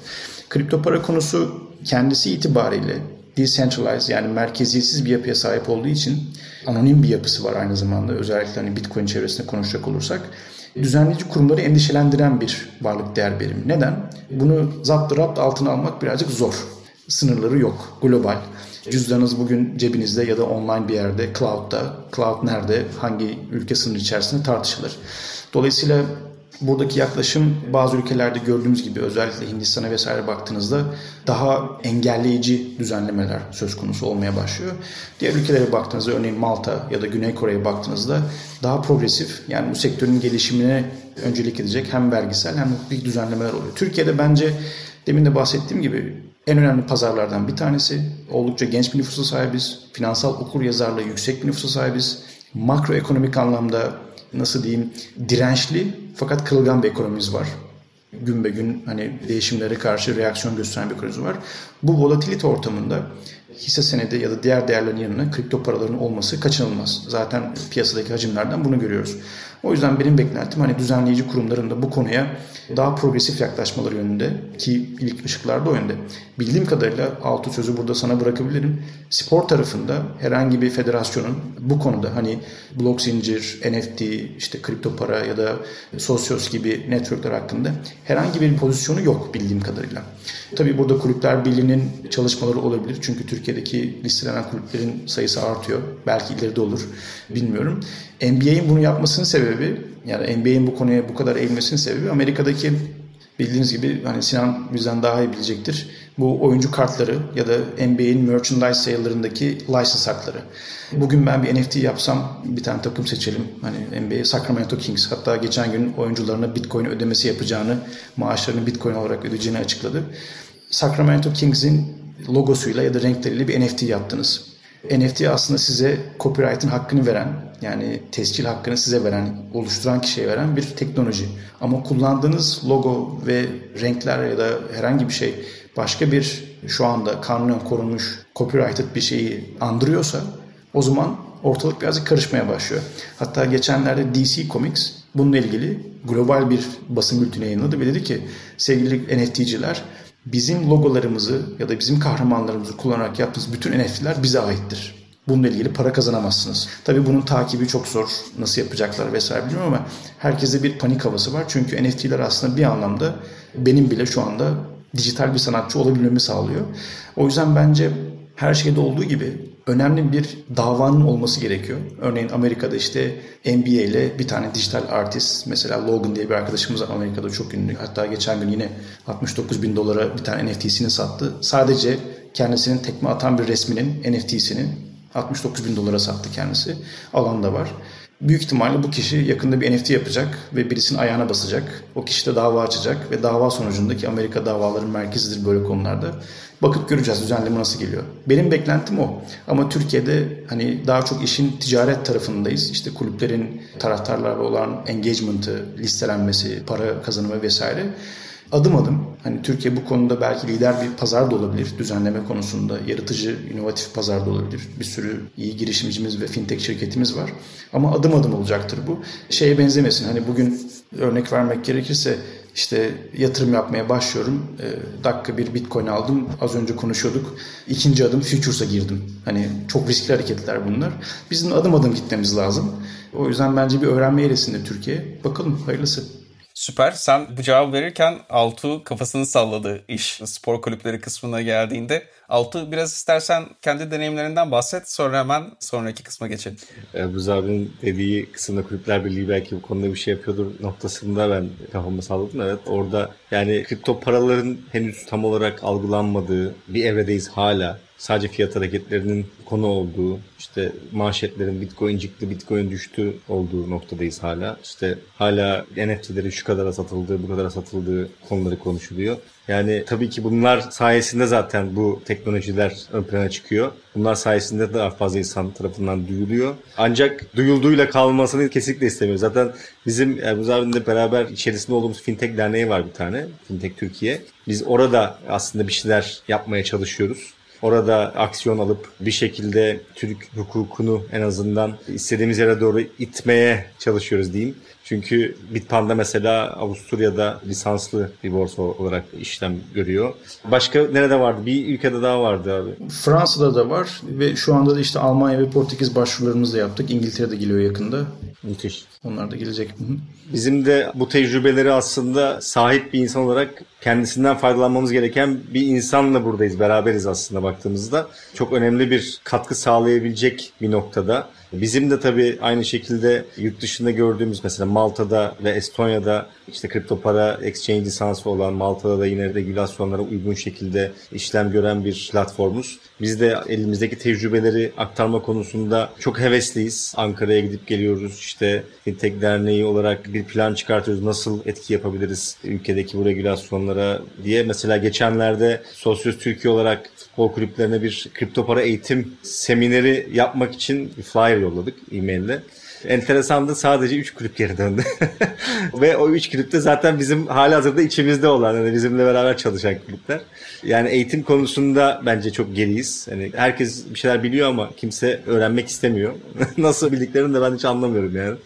Kripto para konusu kendisi itibariyle decentralized yani merkeziyetsiz bir yapıya sahip olduğu için anonim bir yapısı var aynı zamanda. Özellikle hani Bitcoin çevresinde konuşacak olursak düzenleyici kurumları endişelendiren bir varlık değer birimi. Neden? Bunu zapt rapt altına almak birazcık zor. Sınırları yok. Global. Cüzdanınız bugün cebinizde ya da online bir yerde, cloud'da. Cloud nerede, hangi ülke sınırı içerisinde tartışılır. Dolayısıyla buradaki yaklaşım bazı ülkelerde gördüğümüz gibi özellikle Hindistan'a vesaire baktığınızda daha engelleyici düzenlemeler söz konusu olmaya başlıyor. Diğer ülkelere baktığınızda örneğin Malta ya da Güney Kore'ye baktığınızda daha progresif yani bu sektörün gelişimine öncelik edecek hem vergisel hem hukuki düzenlemeler oluyor. Türkiye'de bence demin de bahsettiğim gibi en önemli pazarlardan bir tanesi. Oldukça genç bir nüfusa sahibiz. Finansal okur yazarlığı yüksek bir nüfusa sahibiz. Makroekonomik anlamda nasıl diyeyim dirençli fakat kırılgan bir ekonomimiz var. Gün be gün hani değişimlere karşı reaksiyon gösteren bir ekonomimiz var. Bu volatilite ortamında hisse senedi ya da diğer değerlerin yanına kripto paraların olması kaçınılmaz. Zaten piyasadaki hacimlerden bunu görüyoruz. O yüzden benim beklentim hani düzenleyici kurumların da bu konuya daha progresif yaklaşmaları yönünde ki ilk ışıklar da o yönde. Bildiğim kadarıyla altı sözü burada sana bırakabilirim. Spor tarafında herhangi bir federasyonun bu konuda hani blok zincir, NFT, işte kripto para ya da sosyos gibi networkler hakkında herhangi bir pozisyonu yok bildiğim kadarıyla. Tabii burada kulüpler birliğinin çalışmaları olabilir. Çünkü Türkiye'deki listelenen kulüplerin sayısı artıyor. Belki ileride olur. Bilmiyorum. NBA'in bunu yapmasının sebebi yani NBA'in bu konuya bu kadar eğilmesinin sebebi Amerika'daki bildiğiniz gibi hani Sinan bizden daha iyi bilecektir. Bu oyuncu kartları ya da NBA'in merchandise sale'larındaki license hakları. Bugün ben bir NFT yapsam bir tane takım seçelim. Hani NBA Sacramento Kings hatta geçen gün oyuncularına Bitcoin ödemesi yapacağını, maaşlarını Bitcoin olarak ödeyeceğini açıkladı. Sacramento Kings'in logosuyla ya da renkleriyle bir NFT yaptınız. NFT aslında size copyright'ın hakkını veren yani tescil hakkını size veren, oluşturan kişiye veren bir teknoloji. Ama kullandığınız logo ve renkler ya da herhangi bir şey başka bir şu anda kanunen korunmuş copyrighted bir şeyi andırıyorsa o zaman ortalık birazcık karışmaya başlıyor. Hatta geçenlerde DC Comics bununla ilgili global bir basın bülteni yayınladı ve dedi ki sevgili NFT'ciler bizim logolarımızı ya da bizim kahramanlarımızı kullanarak yaptığınız bütün NFT'ler bize aittir. Bununla ilgili para kazanamazsınız. Tabii bunun takibi çok zor. Nasıl yapacaklar vesaire bilmiyorum ama herkeste bir panik havası var. Çünkü NFT'ler aslında bir anlamda benim bile şu anda dijital bir sanatçı olabilmemi sağlıyor. O yüzden bence her şeyde olduğu gibi önemli bir davanın olması gerekiyor. Örneğin Amerika'da işte NBA ile bir tane dijital artist mesela Logan diye bir arkadaşımız Amerika'da çok ünlü. Hatta geçen gün yine 69 bin dolara bir tane NFT'sini sattı. Sadece kendisinin tekme atan bir resminin NFT'sini 69 bin dolara sattı kendisi. Alan da var. Büyük ihtimalle bu kişi yakında bir NFT yapacak ve birisinin ayağına basacak. O kişi de dava açacak ve dava sonucundaki Amerika davaların merkezidir böyle konularda. Bakıp göreceğiz düzenleme nasıl geliyor. Benim beklentim o. Ama Türkiye'de hani daha çok işin ticaret tarafındayız. İşte kulüplerin taraftarlarla olan engagement'ı, listelenmesi, para kazanımı vesaire adım adım hani Türkiye bu konuda belki lider bir pazar da olabilir düzenleme konusunda yaratıcı inovatif pazar da olabilir bir sürü iyi girişimcimiz ve fintech şirketimiz var ama adım adım olacaktır bu şeye benzemesin hani bugün örnek vermek gerekirse işte yatırım yapmaya başlıyorum. E, dakika bir bitcoin aldım. Az önce konuşuyorduk. İkinci adım futures'a girdim. Hani çok riskli hareketler bunlar. Bizim adım adım gitmemiz lazım. O yüzden bence bir öğrenme eğrisinde Türkiye. Bakalım hayırlısı. Süper. Sen bu cevabı verirken Altu kafasını salladı iş spor kulüpleri kısmına geldiğinde. Altu biraz istersen kendi deneyimlerinden bahset sonra hemen sonraki kısma geçelim. Ebuz abinin dediği kısımda kulüpler birliği belki bu konuda bir şey yapıyordur noktasında ben kafamı salladım. Evet orada yani kripto paraların henüz tam olarak algılanmadığı bir evredeyiz hala sadece fiyat hareketlerinin konu olduğu, işte manşetlerin Bitcoin çıktı, Bitcoin düştü olduğu noktadayız hala. İşte hala NFT'leri şu kadara satıldığı, bu kadara satıldığı konuları konuşuluyor. Yani tabii ki bunlar sayesinde zaten bu teknolojiler ön plana çıkıyor. Bunlar sayesinde daha fazla insan tarafından duyuluyor. Ancak duyulduğuyla kalmasını kesinlikle istemiyoruz. Zaten bizim Erbuz abimle beraber içerisinde olduğumuz Fintech Derneği var bir tane. Fintech Türkiye. Biz orada aslında bir şeyler yapmaya çalışıyoruz. Orada aksiyon alıp bir şekilde Türk hukukunu en azından istediğimiz yere doğru itmeye çalışıyoruz diyeyim. Çünkü Bitpanda mesela Avusturya'da lisanslı bir borsa olarak işlem görüyor. Başka nerede vardı? Bir ülkede daha vardı abi. Fransa'da da var ve şu anda da işte Almanya ve Portekiz başvurularımızı da yaptık. İngiltere'de geliyor yakında. Müthiş. Onlar da gelecek. Bizim de bu tecrübeleri aslında sahip bir insan olarak kendisinden faydalanmamız gereken bir insanla buradayız. Beraberiz aslında baktığımızda. Çok önemli bir katkı sağlayabilecek bir noktada. Bizim de tabii aynı şekilde yurt dışında gördüğümüz mesela Malta'da ve Estonya'da işte kripto para exchange lisansı olan Malta'da da yine regülasyonlara uygun şekilde işlem gören bir platformuz. Biz de elimizdeki tecrübeleri aktarma konusunda çok hevesliyiz. Ankara'ya gidip geliyoruz. İşte Fintech Derneği olarak bir plan çıkartıyoruz. Nasıl etki yapabiliriz ülkedeki bu regülasyonlara diye. Mesela geçenlerde Sosyos Türkiye olarak futbol kulüplerine bir kripto para eğitim semineri yapmak için bir flyer yolladık e-mail'le. Enteresandı sadece 3 kulüp geri döndü. Ve o 3 kulüpte zaten bizim hali hazırda içimizde olan, yani bizimle beraber çalışan kulüpler. Yani eğitim konusunda bence çok geriyiz. Hani herkes bir şeyler biliyor ama kimse öğrenmek istemiyor. Nasıl bildiklerini de ben hiç anlamıyorum yani.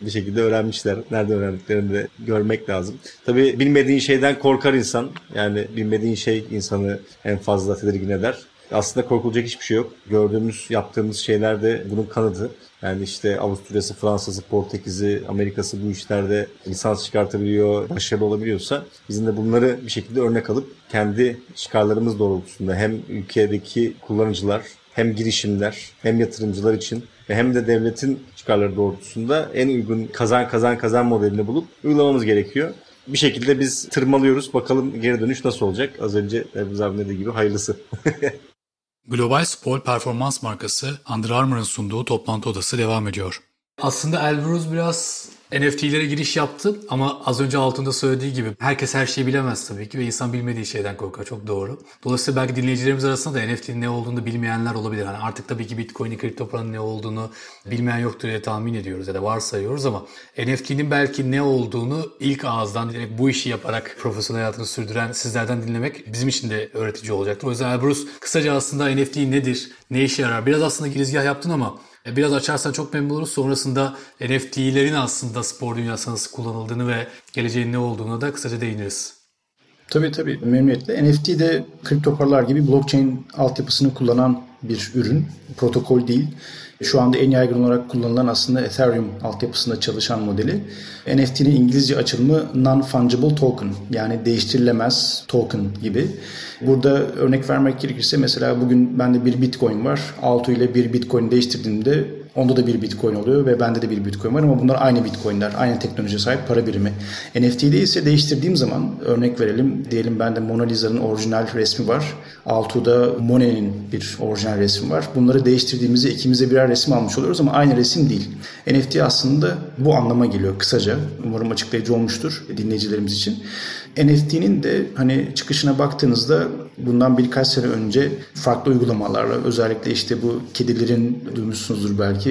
bir şekilde öğrenmişler. Nerede öğrendiklerini de görmek lazım. Tabii bilmediğin şeyden korkar insan. Yani bilmediğin şey insanı en fazla tedirgin eder. Aslında korkulacak hiçbir şey yok. Gördüğümüz, yaptığımız şeyler de bunun kanıtı. Yani işte Avusturya'sı, Fransa'sı, Portekiz'i, Amerika'sı bu işlerde lisans çıkartabiliyor, başarılı olabiliyorsa bizim de bunları bir şekilde örnek alıp kendi çıkarlarımız doğrultusunda hem ülkedeki kullanıcılar hem girişimler hem yatırımcılar için ve hem de devletin çıkarları doğrultusunda en uygun kazan kazan kazan modelini bulup uygulamamız gerekiyor. Bir şekilde biz tırmalıyoruz. Bakalım geri dönüş nasıl olacak? Az önce Erbiz abi dediği gibi hayırlısı. Global spor performans markası Under Armour'ın sunduğu toplantı odası devam ediyor. Aslında Elbrus biraz NFT'lere giriş yaptı ama az önce altında söylediği gibi herkes her şeyi bilemez tabii ki ve insan bilmediği şeyden korkar. Çok doğru. Dolayısıyla belki dinleyicilerimiz arasında da NFT'nin ne olduğunu bilmeyenler olabilir. Yani artık tabii ki Bitcoin'in kripto paranın ne olduğunu bilmeyen yoktur diye tahmin ediyoruz ya da varsayıyoruz ama NFT'nin belki ne olduğunu ilk ağızdan direkt bu işi yaparak profesyonel hayatını sürdüren sizlerden dinlemek bizim için de öğretici olacaktır. O yüzden Elbrus kısaca aslında NFT nedir, ne işe yarar? Biraz aslında girizgah yaptın ama biraz açarsan çok memnun oluruz. Sonrasında NFT'lerin aslında spor dünyasında nasıl kullanıldığını ve geleceğin ne olduğuna da kısaca değiniriz. Tabii tabii memnuniyetle. NFT de kripto paralar gibi blockchain altyapısını kullanan bir ürün. Protokol değil. Şu anda en yaygın olarak kullanılan aslında Ethereum altyapısında çalışan modeli. NFT'nin İngilizce açılımı Non-Fungible Token yani değiştirilemez token gibi. Burada örnek vermek gerekirse mesela bugün bende bir Bitcoin var. Altu ile bir Bitcoin değiştirdiğimde Onda da bir Bitcoin oluyor ve bende de bir Bitcoin var ama bunlar aynı Bitcoin'ler. Aynı teknolojiye sahip para birimi. NFT'de ise değiştirdiğim zaman örnek verelim. Diyelim bende Mona Lisa'nın orijinal resmi var. Altu'da Monet'in bir orijinal resmi var. Bunları değiştirdiğimizde ikimize birer resim almış oluyoruz ama aynı resim değil. NFT aslında bu anlama geliyor kısaca. Umarım açıklayıcı olmuştur dinleyicilerimiz için. NFT'nin de hani çıkışına baktığınızda bundan birkaç sene önce farklı uygulamalarla özellikle işte bu kedilerin duymuşsunuzdur belki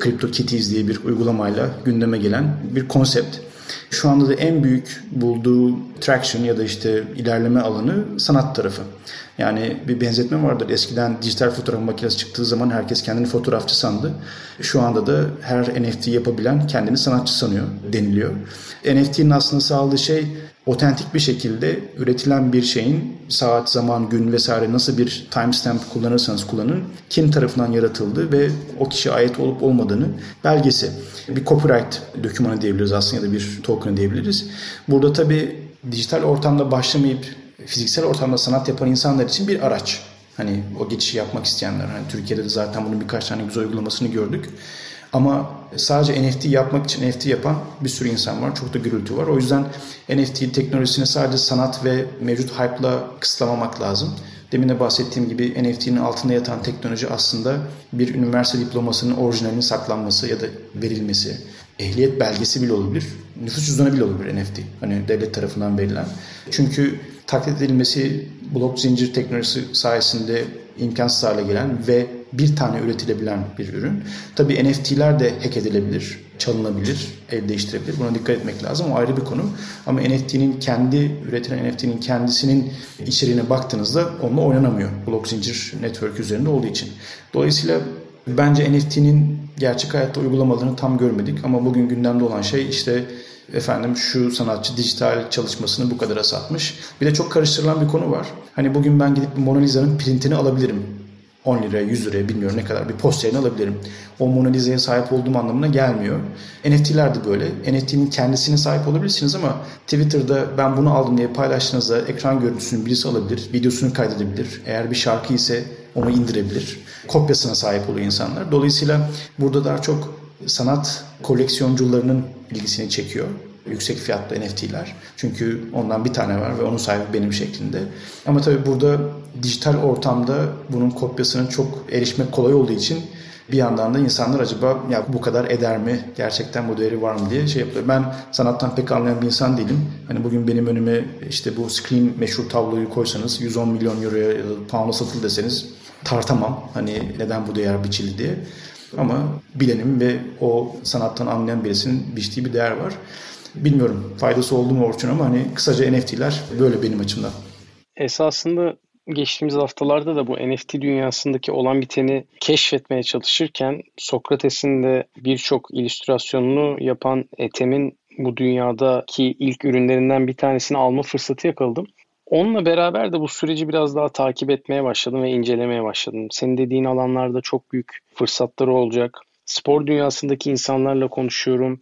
Crypto Kitties diye bir uygulamayla gündeme gelen bir konsept. Şu anda da en büyük bulduğu traction ya da işte ilerleme alanı sanat tarafı. Yani bir benzetme vardır. Eskiden dijital fotoğraf makinesi çıktığı zaman herkes kendini fotoğrafçı sandı. Şu anda da her NFT yapabilen kendini sanatçı sanıyor deniliyor. NFT'nin aslında sağladığı şey otentik bir şekilde üretilen bir şeyin saat, zaman, gün vesaire nasıl bir timestamp kullanırsanız kullanın kim tarafından yaratıldığı ve o kişiye ait olup olmadığını belgesi. Bir copyright dokümanı diyebiliriz aslında ya da bir token diyebiliriz. Burada tabii dijital ortamda başlamayıp fiziksel ortamda sanat yapan insanlar için bir araç. Hani o geçişi yapmak isteyenler. Hani Türkiye'de de zaten bunun birkaç tane güzel uygulamasını gördük. Ama sadece NFT yapmak için NFT yapan bir sürü insan var. Çok da gürültü var. O yüzden NFT teknolojisini sadece sanat ve mevcut hype'la kısıtlamamak lazım. Demin de bahsettiğim gibi NFT'nin altında yatan teknoloji aslında bir üniversite diplomasının orijinalinin saklanması ya da verilmesi. Ehliyet belgesi bile olabilir. Nüfus cüzdanı bile olabilir NFT. Hani devlet tarafından verilen. Çünkü taklit edilmesi blok zincir teknolojisi sayesinde imkansız hale gelen ve bir tane üretilebilen bir ürün. Tabii NFT'ler de hack edilebilir, çalınabilir, el değiştirebilir. Buna dikkat etmek lazım. O ayrı bir konu. Ama NFT'nin kendi, üretilen NFT'nin kendisinin içeriğine baktığınızda onunla oynanamıyor. Blok zincir network üzerinde olduğu için. Dolayısıyla bence NFT'nin gerçek hayatta uygulamalarını tam görmedik. Ama bugün gündemde olan şey işte efendim şu sanatçı dijital çalışmasını bu kadara satmış. Bir de çok karıştırılan bir konu var. Hani bugün ben gidip Mona Lisa'nın printini alabilirim. 10 liraya 100 liraya bilmiyorum ne kadar bir posterini alabilirim. O Mona Lisa'ya sahip olduğum anlamına gelmiyor. NFT'ler de böyle. NFT'nin kendisine sahip olabilirsiniz ama Twitter'da ben bunu aldım diye paylaştığınızda ekran görüntüsünü birisi alabilir, videosunu kaydedebilir. Eğer bir şarkı ise onu indirebilir. Kopyasına sahip oluyor insanlar. Dolayısıyla burada daha çok sanat koleksiyoncularının ilgisini çekiyor yüksek fiyatlı NFT'ler. Çünkü ondan bir tane var ve onun sahibi benim şeklinde. Ama tabii burada dijital ortamda bunun kopyasının çok erişmek kolay olduğu için bir yandan da insanlar acaba ya bu kadar eder mi? Gerçekten bu değeri var mı diye şey yapıyor. Ben sanattan pek anlayan bir insan değilim. Hani bugün benim önüme işte bu screen meşhur tabloyu koysanız 110 milyon euroya ya da pound'a satıl deseniz tartamam. Hani neden bu değer biçildi diye. Ama bilenim ve o sanattan anlayan birisinin biçtiği bir değer var. Bilmiyorum faydası oldu mu Orçun ama hani kısaca NFT'ler böyle benim açımdan. Esasında geçtiğimiz haftalarda da bu NFT dünyasındaki olan biteni keşfetmeye çalışırken Sokrates'in de birçok illüstrasyonunu yapan Ethem'in bu dünyadaki ilk ürünlerinden bir tanesini alma fırsatı yakaladım. Onunla beraber de bu süreci biraz daha takip etmeye başladım ve incelemeye başladım. Senin dediğin alanlarda çok büyük fırsatları olacak. Spor dünyasındaki insanlarla konuşuyorum.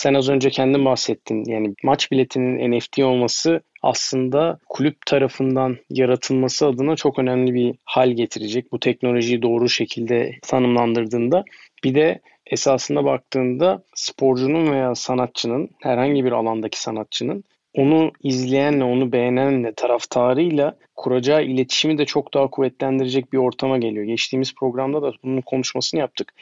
Sen az önce kendin bahsettin. Yani maç biletinin NFT olması aslında kulüp tarafından yaratılması adına çok önemli bir hal getirecek. Bu teknolojiyi doğru şekilde tanımlandırdığında. Bir de esasında baktığında sporcunun veya sanatçının herhangi bir alandaki sanatçının onu izleyenle, onu beğenenle, taraftarıyla kuracağı iletişimi de çok daha kuvvetlendirecek bir ortama geliyor. Geçtiğimiz programda da bunun konuşmasını yaptık.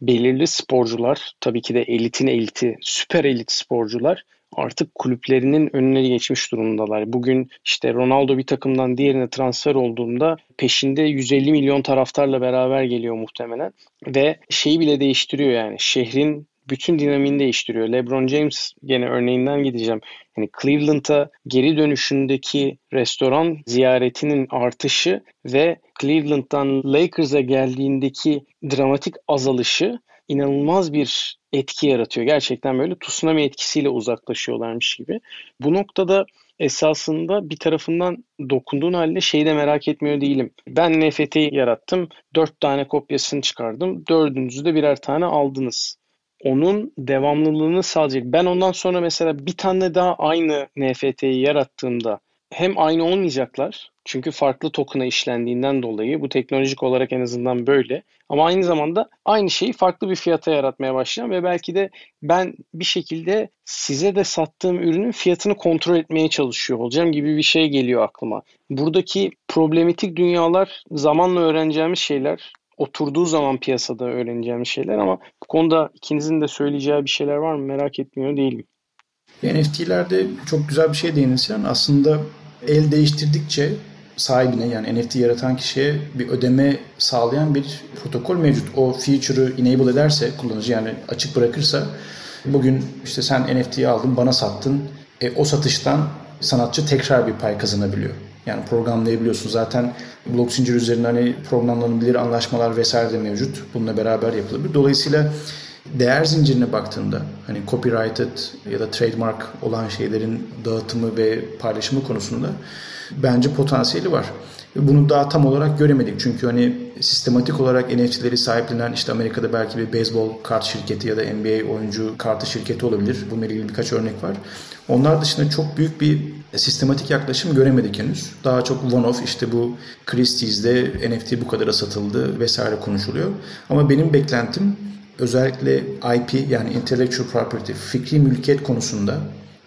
Belirli sporcular, tabii ki de elitin eliti, süper elit sporcular artık kulüplerinin önüne geçmiş durumdalar. Bugün işte Ronaldo bir takımdan diğerine transfer olduğunda peşinde 150 milyon taraftarla beraber geliyor muhtemelen. Ve şeyi bile değiştiriyor yani şehrin bütün dinamini değiştiriyor. LeBron James gene örneğinden gideceğim. Yani Cleveland'a geri dönüşündeki restoran ziyaretinin artışı ve Cleveland'dan Lakers'a geldiğindeki dramatik azalışı inanılmaz bir etki yaratıyor. Gerçekten böyle tsunami etkisiyle uzaklaşıyorlarmış gibi. Bu noktada esasında bir tarafından dokunduğun halde şeyi de merak etmiyor değilim. Ben NFT yarattım. Dört tane kopyasını çıkardım. Dördünüzü de birer tane aldınız onun devamlılığını sağlayacak. Ben ondan sonra mesela bir tane daha aynı NFT'yi yarattığımda hem aynı olmayacaklar çünkü farklı token'a işlendiğinden dolayı bu teknolojik olarak en azından böyle. Ama aynı zamanda aynı şeyi farklı bir fiyata yaratmaya başlayacağım ve belki de ben bir şekilde size de sattığım ürünün fiyatını kontrol etmeye çalışıyor olacağım gibi bir şey geliyor aklıma. Buradaki problematik dünyalar zamanla öğreneceğimiz şeyler oturduğu zaman piyasada öğreneceğimiz şeyler ama bu konuda ikinizin de söyleyeceği bir şeyler var mı merak etmiyor değilim. NFT'lerde çok güzel bir şey değinirsen aslında el değiştirdikçe sahibine yani NFT yaratan kişiye bir ödeme sağlayan bir protokol mevcut. O feature'ı enable ederse kullanıcı yani açık bırakırsa bugün işte sen NFT'yi aldın bana sattın. E, o satıştan sanatçı tekrar bir pay kazanabiliyor. Yani programlayabiliyorsun. Zaten blok zincir üzerinden hani programlanabilir anlaşmalar vesaire de mevcut. Bununla beraber yapılabilir. Dolayısıyla değer zincirine baktığında hani copyrighted ya da trademark olan şeylerin dağıtımı ve paylaşımı konusunda bence potansiyeli var. Bunu daha tam olarak göremedik çünkü hani sistematik olarak NFT'leri sahiplenen işte Amerika'da belki bir beyzbol kart şirketi ya da NBA oyuncu kartı şirketi olabilir. Bununla ilgili birkaç örnek var. Onlar dışında çok büyük bir sistematik yaklaşım göremedik henüz. Daha çok one-off işte bu Christie's'de NFT bu kadara satıldı vesaire konuşuluyor. Ama benim beklentim özellikle IP yani intellectual property, fikri mülkiyet konusunda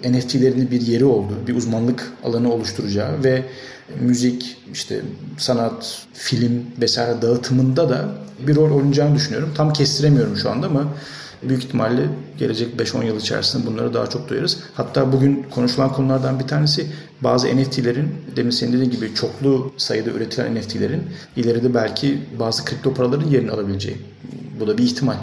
NFT'lerin bir yeri olduğu, bir uzmanlık alanı oluşturacağı ve müzik, işte sanat, film vesaire dağıtımında da bir rol oynayacağını düşünüyorum. Tam kestiremiyorum şu anda ama büyük ihtimalle gelecek 5-10 yıl içerisinde bunları daha çok duyarız. Hatta bugün konuşulan konulardan bir tanesi bazı NFT'lerin demin senin dediğin gibi çoklu sayıda üretilen NFT'lerin ileride belki bazı kripto paraların yerini alabileceği. Bu da bir ihtimal.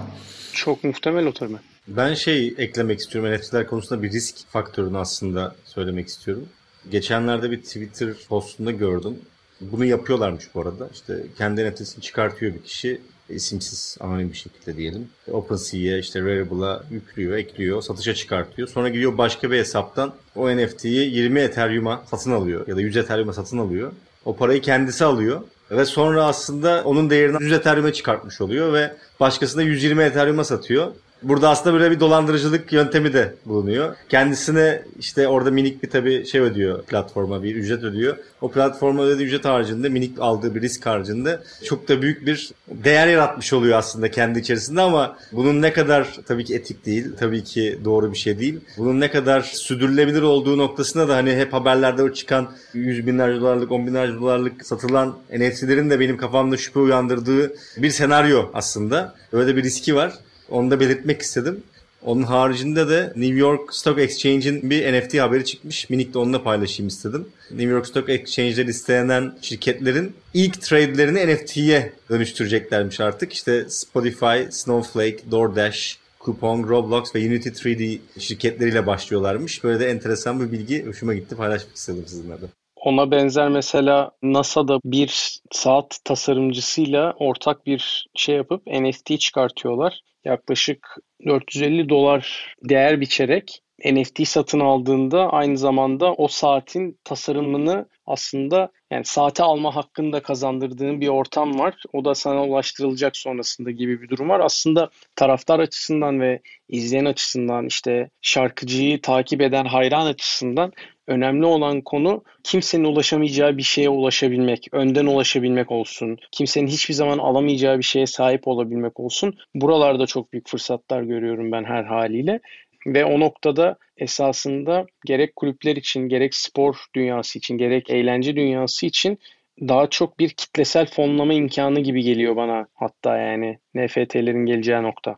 Çok muhtemel o tabii. Ben şey eklemek istiyorum NFT'ler konusunda bir risk faktörünü aslında söylemek istiyorum. Geçenlerde bir Twitter postunda gördüm. Bunu yapıyorlarmış bu arada. İşte kendi NFT'sini çıkartıyor bir kişi isimsiz anonim bir şekilde diyelim. OpenSea'ye işte Rarible'a yüklüyor, ekliyor, satışa çıkartıyor. Sonra gidiyor başka bir hesaptan o NFT'yi 20 Ethereum'a satın alıyor ya da 100 Ethereum'a satın alıyor. O parayı kendisi alıyor ve sonra aslında onun değerini 100 Ethereum'a çıkartmış oluyor ve başkasına 120 Ethereum'a satıyor. Burada aslında böyle bir dolandırıcılık yöntemi de bulunuyor. Kendisine işte orada minik bir tabii şey ödüyor platforma bir ücret ödüyor. O platforma ödediği ücret haricinde minik aldığı bir risk haricinde çok da büyük bir değer yaratmış oluyor aslında kendi içerisinde ama bunun ne kadar tabii ki etik değil, tabii ki doğru bir şey değil. Bunun ne kadar sürdürülebilir olduğu noktasında da hani hep haberlerde çıkan 100 binlerce dolarlık, 10 binlerce dolarlık satılan NFT'lerin de benim kafamda şüphe uyandırdığı bir senaryo aslında. Öyle bir riski var. Onu da belirtmek istedim. Onun haricinde de New York Stock Exchange'in bir NFT haberi çıkmış. Minik de onunla paylaşayım istedim. New York Stock Exchange'de listelenen şirketlerin ilk trade'lerini NFT'ye dönüştüreceklermiş artık. İşte Spotify, Snowflake, DoorDash, Coupon, Roblox ve Unity 3D şirketleriyle başlıyorlarmış. Böyle de enteresan bir bilgi hoşuma gitti paylaşmak istedim sizinle de. Ona benzer mesela NASA'da bir saat tasarımcısıyla ortak bir şey yapıp NFT çıkartıyorlar. Yaklaşık 450 dolar değer biçerek NFT satın aldığında aynı zamanda o saatin tasarımını aslında yani saate alma hakkını da kazandırdığın bir ortam var. O da sana ulaştırılacak sonrasında gibi bir durum var. Aslında taraftar açısından ve izleyen açısından işte şarkıcıyı takip eden hayran açısından önemli olan konu kimsenin ulaşamayacağı bir şeye ulaşabilmek, önden ulaşabilmek olsun. Kimsenin hiçbir zaman alamayacağı bir şeye sahip olabilmek olsun. Buralarda çok büyük fırsatlar görüyorum ben her haliyle. Ve o noktada esasında gerek kulüpler için, gerek spor dünyası için, gerek eğlence dünyası için daha çok bir kitlesel fonlama imkanı gibi geliyor bana hatta yani NFT'lerin geleceği nokta.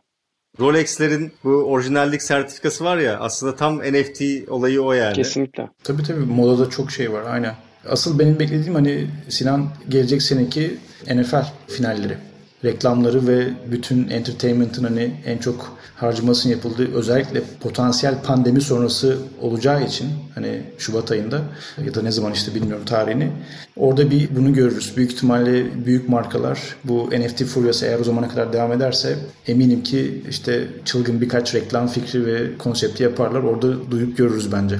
Rolex'lerin bu orijinallik sertifikası var ya aslında tam NFT olayı o yani. Kesinlikle. Tabii tabii modada çok şey var aynen. Asıl benim beklediğim hani Sinan gelecek seneki NFL finalleri reklamları ve bütün entertainment'ın hani en çok harcamasının yapıldığı özellikle potansiyel pandemi sonrası olacağı için hani Şubat ayında ya da ne zaman işte bilmiyorum tarihini orada bir bunu görürüz. Büyük ihtimalle büyük markalar bu NFT furyası eğer o zamana kadar devam ederse eminim ki işte çılgın birkaç reklam fikri ve konsepti yaparlar. Orada duyup görürüz bence.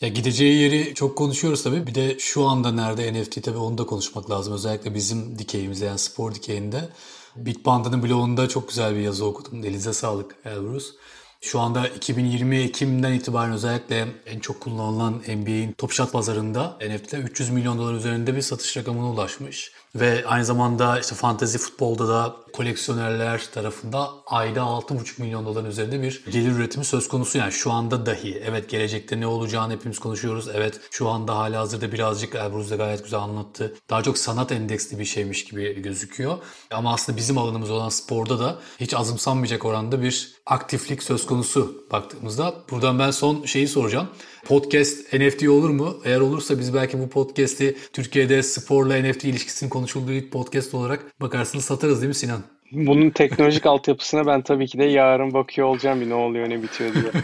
Ya gideceği yeri çok konuşuyoruz tabii. Bir de şu anda nerede NFT tabii onu da konuşmak lazım. Özellikle bizim dikeyimizde yani spor dikeyinde. Bitpanda'nın blogunda çok güzel bir yazı okudum. Denize sağlık Elbrus. Şu anda 2020 Ekim'den itibaren özellikle en çok kullanılan NBA'in Top Shot pazarında NFT'de 300 milyon dolar üzerinde bir satış rakamına ulaşmış. Ve aynı zamanda işte fantasy futbolda da koleksiyonerler tarafında ayda 6,5 milyon doların üzerinde bir gelir üretimi söz konusu. Yani şu anda dahi evet gelecekte ne olacağını hepimiz konuşuyoruz. Evet şu anda hala hazırda birazcık Elbruz da gayet güzel anlattı. Daha çok sanat endeksli bir şeymiş gibi gözüküyor. Ama aslında bizim alanımız olan sporda da hiç azımsanmayacak oranda bir aktiflik söz konusu baktığımızda. Buradan ben son şeyi soracağım. Podcast NFT olur mu? Eğer olursa biz belki bu podcast'i Türkiye'de sporla NFT ilişkisinin konuşulduğu ilk podcast olarak bakarsınız satarız değil mi Sinan? Bunun teknolojik altyapısına ben tabii ki de yarın bakıyor olacağım bir ne oluyor ne bitiyor diye.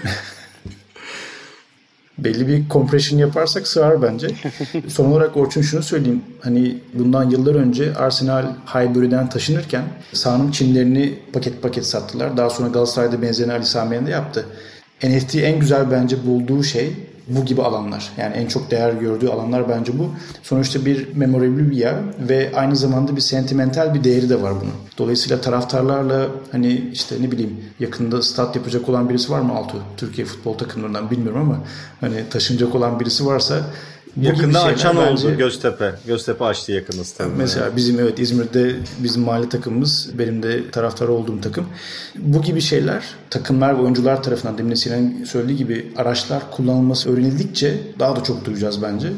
belli bir compression yaparsak sığar bence. Son olarak Orçun şunu söyleyeyim. Hani bundan yıllar önce Arsenal Highbury'den taşınırken sahanın çimlerini paket paket sattılar. Daha sonra Galatasaray'da benzerini Ali Sami de yaptı. NFT en güzel bence bulduğu şey bu gibi alanlar. Yani en çok değer gördüğü alanlar bence bu. Sonuçta bir yer ve aynı zamanda bir sentimental bir değeri de var bunun. Dolayısıyla taraftarlarla hani işte ne bileyim yakında stat yapacak olan birisi var mı Altu? Türkiye futbol takımlarından bilmiyorum ama hani taşınacak olan birisi varsa Yakında açan bence, oldu Göztepe. Göztepe açtı yakında stadı. Mesela bizim evet İzmir'de bizim mahalle takımımız benim de taraftar olduğum takım. Bu gibi şeyler takımlar ve oyuncular tarafından demin Sinan söylediği gibi araçlar kullanılması öğrenildikçe daha da çok duyacağız bence.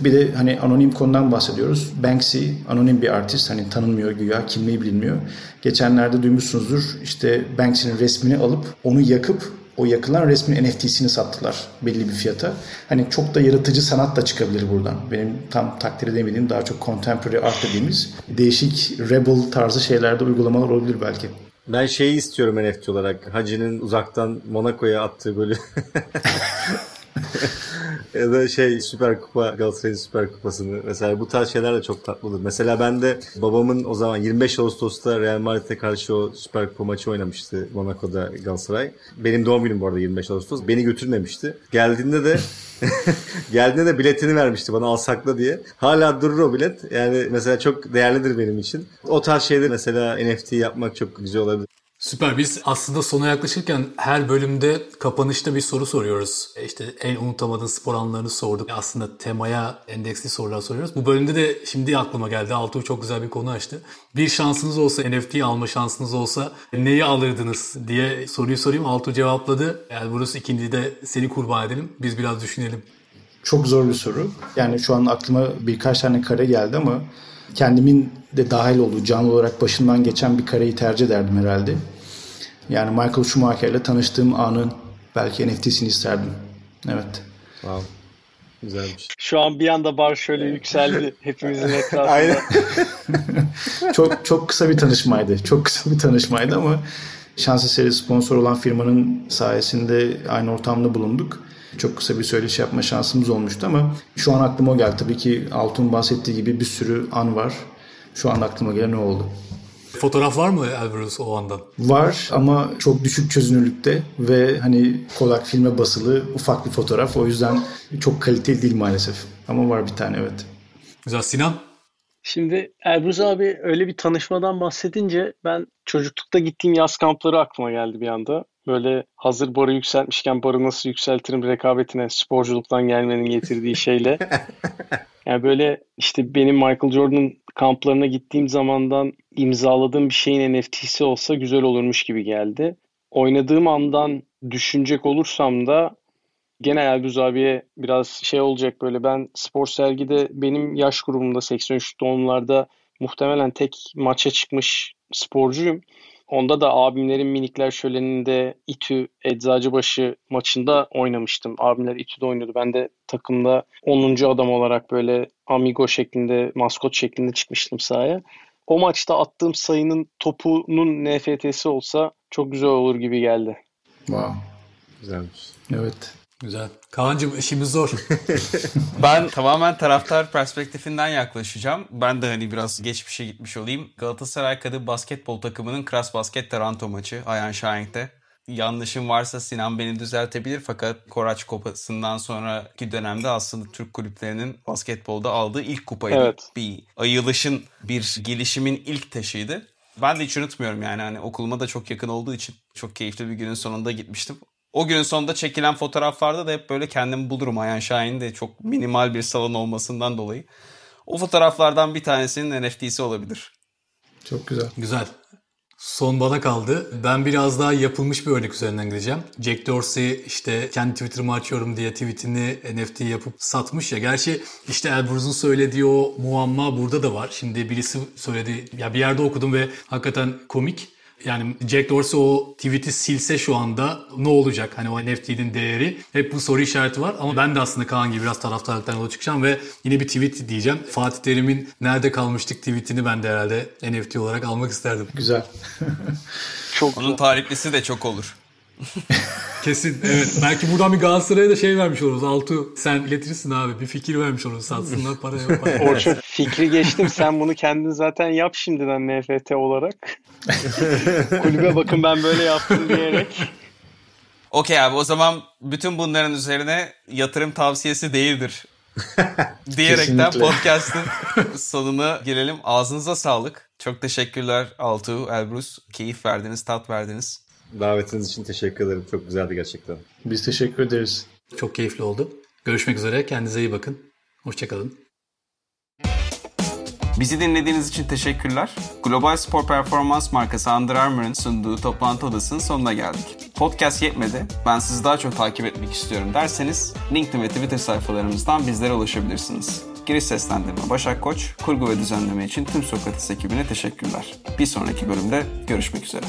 Bir de hani anonim konudan bahsediyoruz. Banksy anonim bir artist. Hani tanınmıyor güya, kimliği bilinmiyor. Geçenlerde duymuşsunuzdur. İşte Banksy'nin resmini alıp onu yakıp o yakılan resmin NFT'sini sattılar belli bir fiyata. Hani çok da yaratıcı sanat da çıkabilir buradan. Benim tam takdir edemediğim daha çok contemporary art dediğimiz değişik rebel tarzı şeylerde uygulamalar olabilir belki. Ben şeyi istiyorum NFT olarak. Hacı'nın uzaktan Monaco'ya attığı golü. ya da şey Süper Kupa Galatasaray'ın Süper Kupası'nı mesela bu tarz şeyler de çok tatlıdır. Mesela ben de babamın o zaman 25 Ağustos'ta Real Madrid'e karşı o Süper Kupa maçı oynamıştı Monaco'da Galatasaray. Benim doğum günüm bu arada 25 Ağustos. Beni götürmemişti. Geldiğinde de geldiğinde de biletini vermişti bana al sakla diye. Hala durur o bilet. Yani mesela çok değerlidir benim için. O tarz şeyler mesela NFT yapmak çok güzel olabilir. Süper. Biz aslında sona yaklaşırken her bölümde kapanışta bir soru soruyoruz. E işte en unutamadığın spor anlarını sorduk. Aslında temaya endeksli sorular soruyoruz. Bu bölümde de şimdi aklıma geldi. Altuğ çok güzel bir konu açtı. Bir şansınız olsa, NFT alma şansınız olsa neyi alırdınız diye soruyu sorayım. Altuğ cevapladı. Yani burası ikinci de seni kurban edelim. Biz biraz düşünelim. Çok zor bir soru. Yani şu an aklıma birkaç tane kare geldi ama kendimin de dahil olduğu canlı olarak başından geçen bir kareyi tercih ederdim herhalde. Yani Michael Schumacher ile tanıştığım anın belki NFT'sini isterdim. Evet. Wow. Güzelmiş. Şu an bir anda bar şöyle yükseldi hepimizin etrafında. Aynen. çok çok kısa bir tanışmaydı. Çok kısa bir tanışmaydı ama şans eseri sponsor olan firmanın sayesinde aynı ortamda bulunduk. çok kısa bir söyleşi yapma şansımız olmuştu ama şu an aklıma o geldi. Tabii ki Altun bahsettiği gibi bir sürü an var. Şu an aklıma gelen ne oldu? Fotoğraf var mı Elbrus o andan? Var ama çok düşük çözünürlükte ve hani Kodak filme basılı ufak bir fotoğraf. O yüzden çok kaliteli değil maalesef. Ama var bir tane evet. Güzel. Sinan? Şimdi Elbruz abi öyle bir tanışmadan bahsedince ben çocuklukta gittiğim yaz kampları aklıma geldi bir anda. Böyle hazır barı yükseltmişken barı nasıl yükseltirim rekabetine sporculuktan gelmenin getirdiği şeyle. Yani böyle işte benim Michael Jordan kamplarına gittiğim zamandan imzaladığım bir şeyin NFT'si olsa güzel olurmuş gibi geldi. Oynadığım andan düşünecek olursam da gene Elbuz abiye biraz şey olacak böyle ben spor sergide benim yaş grubumda 83 doğumlarda muhtemelen tek maça çıkmış sporcuyum. Onda da abimlerin minikler şöleninde İTÜ Eczacıbaşı maçında oynamıştım. Abimler İTÜ'de oynuyordu. Ben de takımda 10. adam olarak böyle amigo şeklinde, maskot şeklinde çıkmıştım sahaya. O maçta attığım sayının topunun NFT'si olsa çok güzel olur gibi geldi. Wow. Güzelmiş. Evet. Güzel. Kaan'cığım işimiz zor. ben tamamen taraftar perspektifinden yaklaşacağım. Ben de hani biraz geçmişe gitmiş olayım. Galatasaray Kadın Basketbol takımının Kras Basket Toronto maçı Ayan Şahink'te. Yanlışım varsa Sinan beni düzeltebilir fakat Koraç Kupası'ndan sonraki dönemde aslında Türk kulüplerinin basketbolda aldığı ilk kupaydı. Evet. Bir ayılışın, bir gelişimin ilk taşıydı. Ben de hiç unutmuyorum yani hani okuluma da çok yakın olduğu için çok keyifli bir günün sonunda gitmiştim. O günün sonunda çekilen fotoğraflarda da hep böyle kendimi bulurum. Ayan Şahin de çok minimal bir salon olmasından dolayı. O fotoğraflardan bir tanesinin NFT'si olabilir. Çok güzel. Güzel. Son bana kaldı. Ben biraz daha yapılmış bir örnek üzerinden gideceğim. Jack Dorsey işte kendi Twitter'ımı açıyorum diye tweetini NFT yapıp satmış ya. Gerçi işte Elbruz'un söylediği o muamma burada da var. Şimdi birisi söyledi ya bir yerde okudum ve hakikaten komik. Yani Jack Dorsey o tweet'i silse şu anda ne olacak? Hani o NFT'nin değeri. Hep bu soru işareti var ama ben de aslında Kaan gibi biraz taraftarlıktan yola çıkacağım ve yine bir tweet diyeceğim. Fatih Terim'in nerede kalmıştık tweetini ben de herhalde NFT olarak almak isterdim. Güzel. çok Onun tarihlisi de çok olur. Kesin evet. Belki buradan bir Galatasaray'a da şey vermiş oluruz. Altu sen getirirsin abi. Bir fikir vermiş oluruz. Satsınlar para yapar. Orçun fikri geçtim. Sen bunu kendin zaten yap şimdiden NFT olarak. Kulübe bakın ben böyle yaptım diyerek. Okey abi o zaman bütün bunların üzerine yatırım tavsiyesi değildir. Diyerekten podcast'ın sonuna gelelim. Ağzınıza sağlık. Çok teşekkürler Altu, Elbrus. Keyif verdiniz, tat verdiniz. Davetiniz için teşekkür ederim. Çok güzeldi gerçekten. Biz teşekkür ederiz. Çok keyifli oldu. Görüşmek üzere. Kendinize iyi bakın. Hoşçakalın. Bizi dinlediğiniz için teşekkürler. Global spor performans markası Under Armour'ın sunduğu toplantı odasının sonuna geldik. Podcast yetmedi, ben sizi daha çok takip etmek istiyorum derseniz LinkedIn ve Twitter sayfalarımızdan bizlere ulaşabilirsiniz. Giriş seslendirme Başak Koç, kurgu ve düzenleme için tüm Sokrates ekibine teşekkürler. Bir sonraki bölümde görüşmek üzere.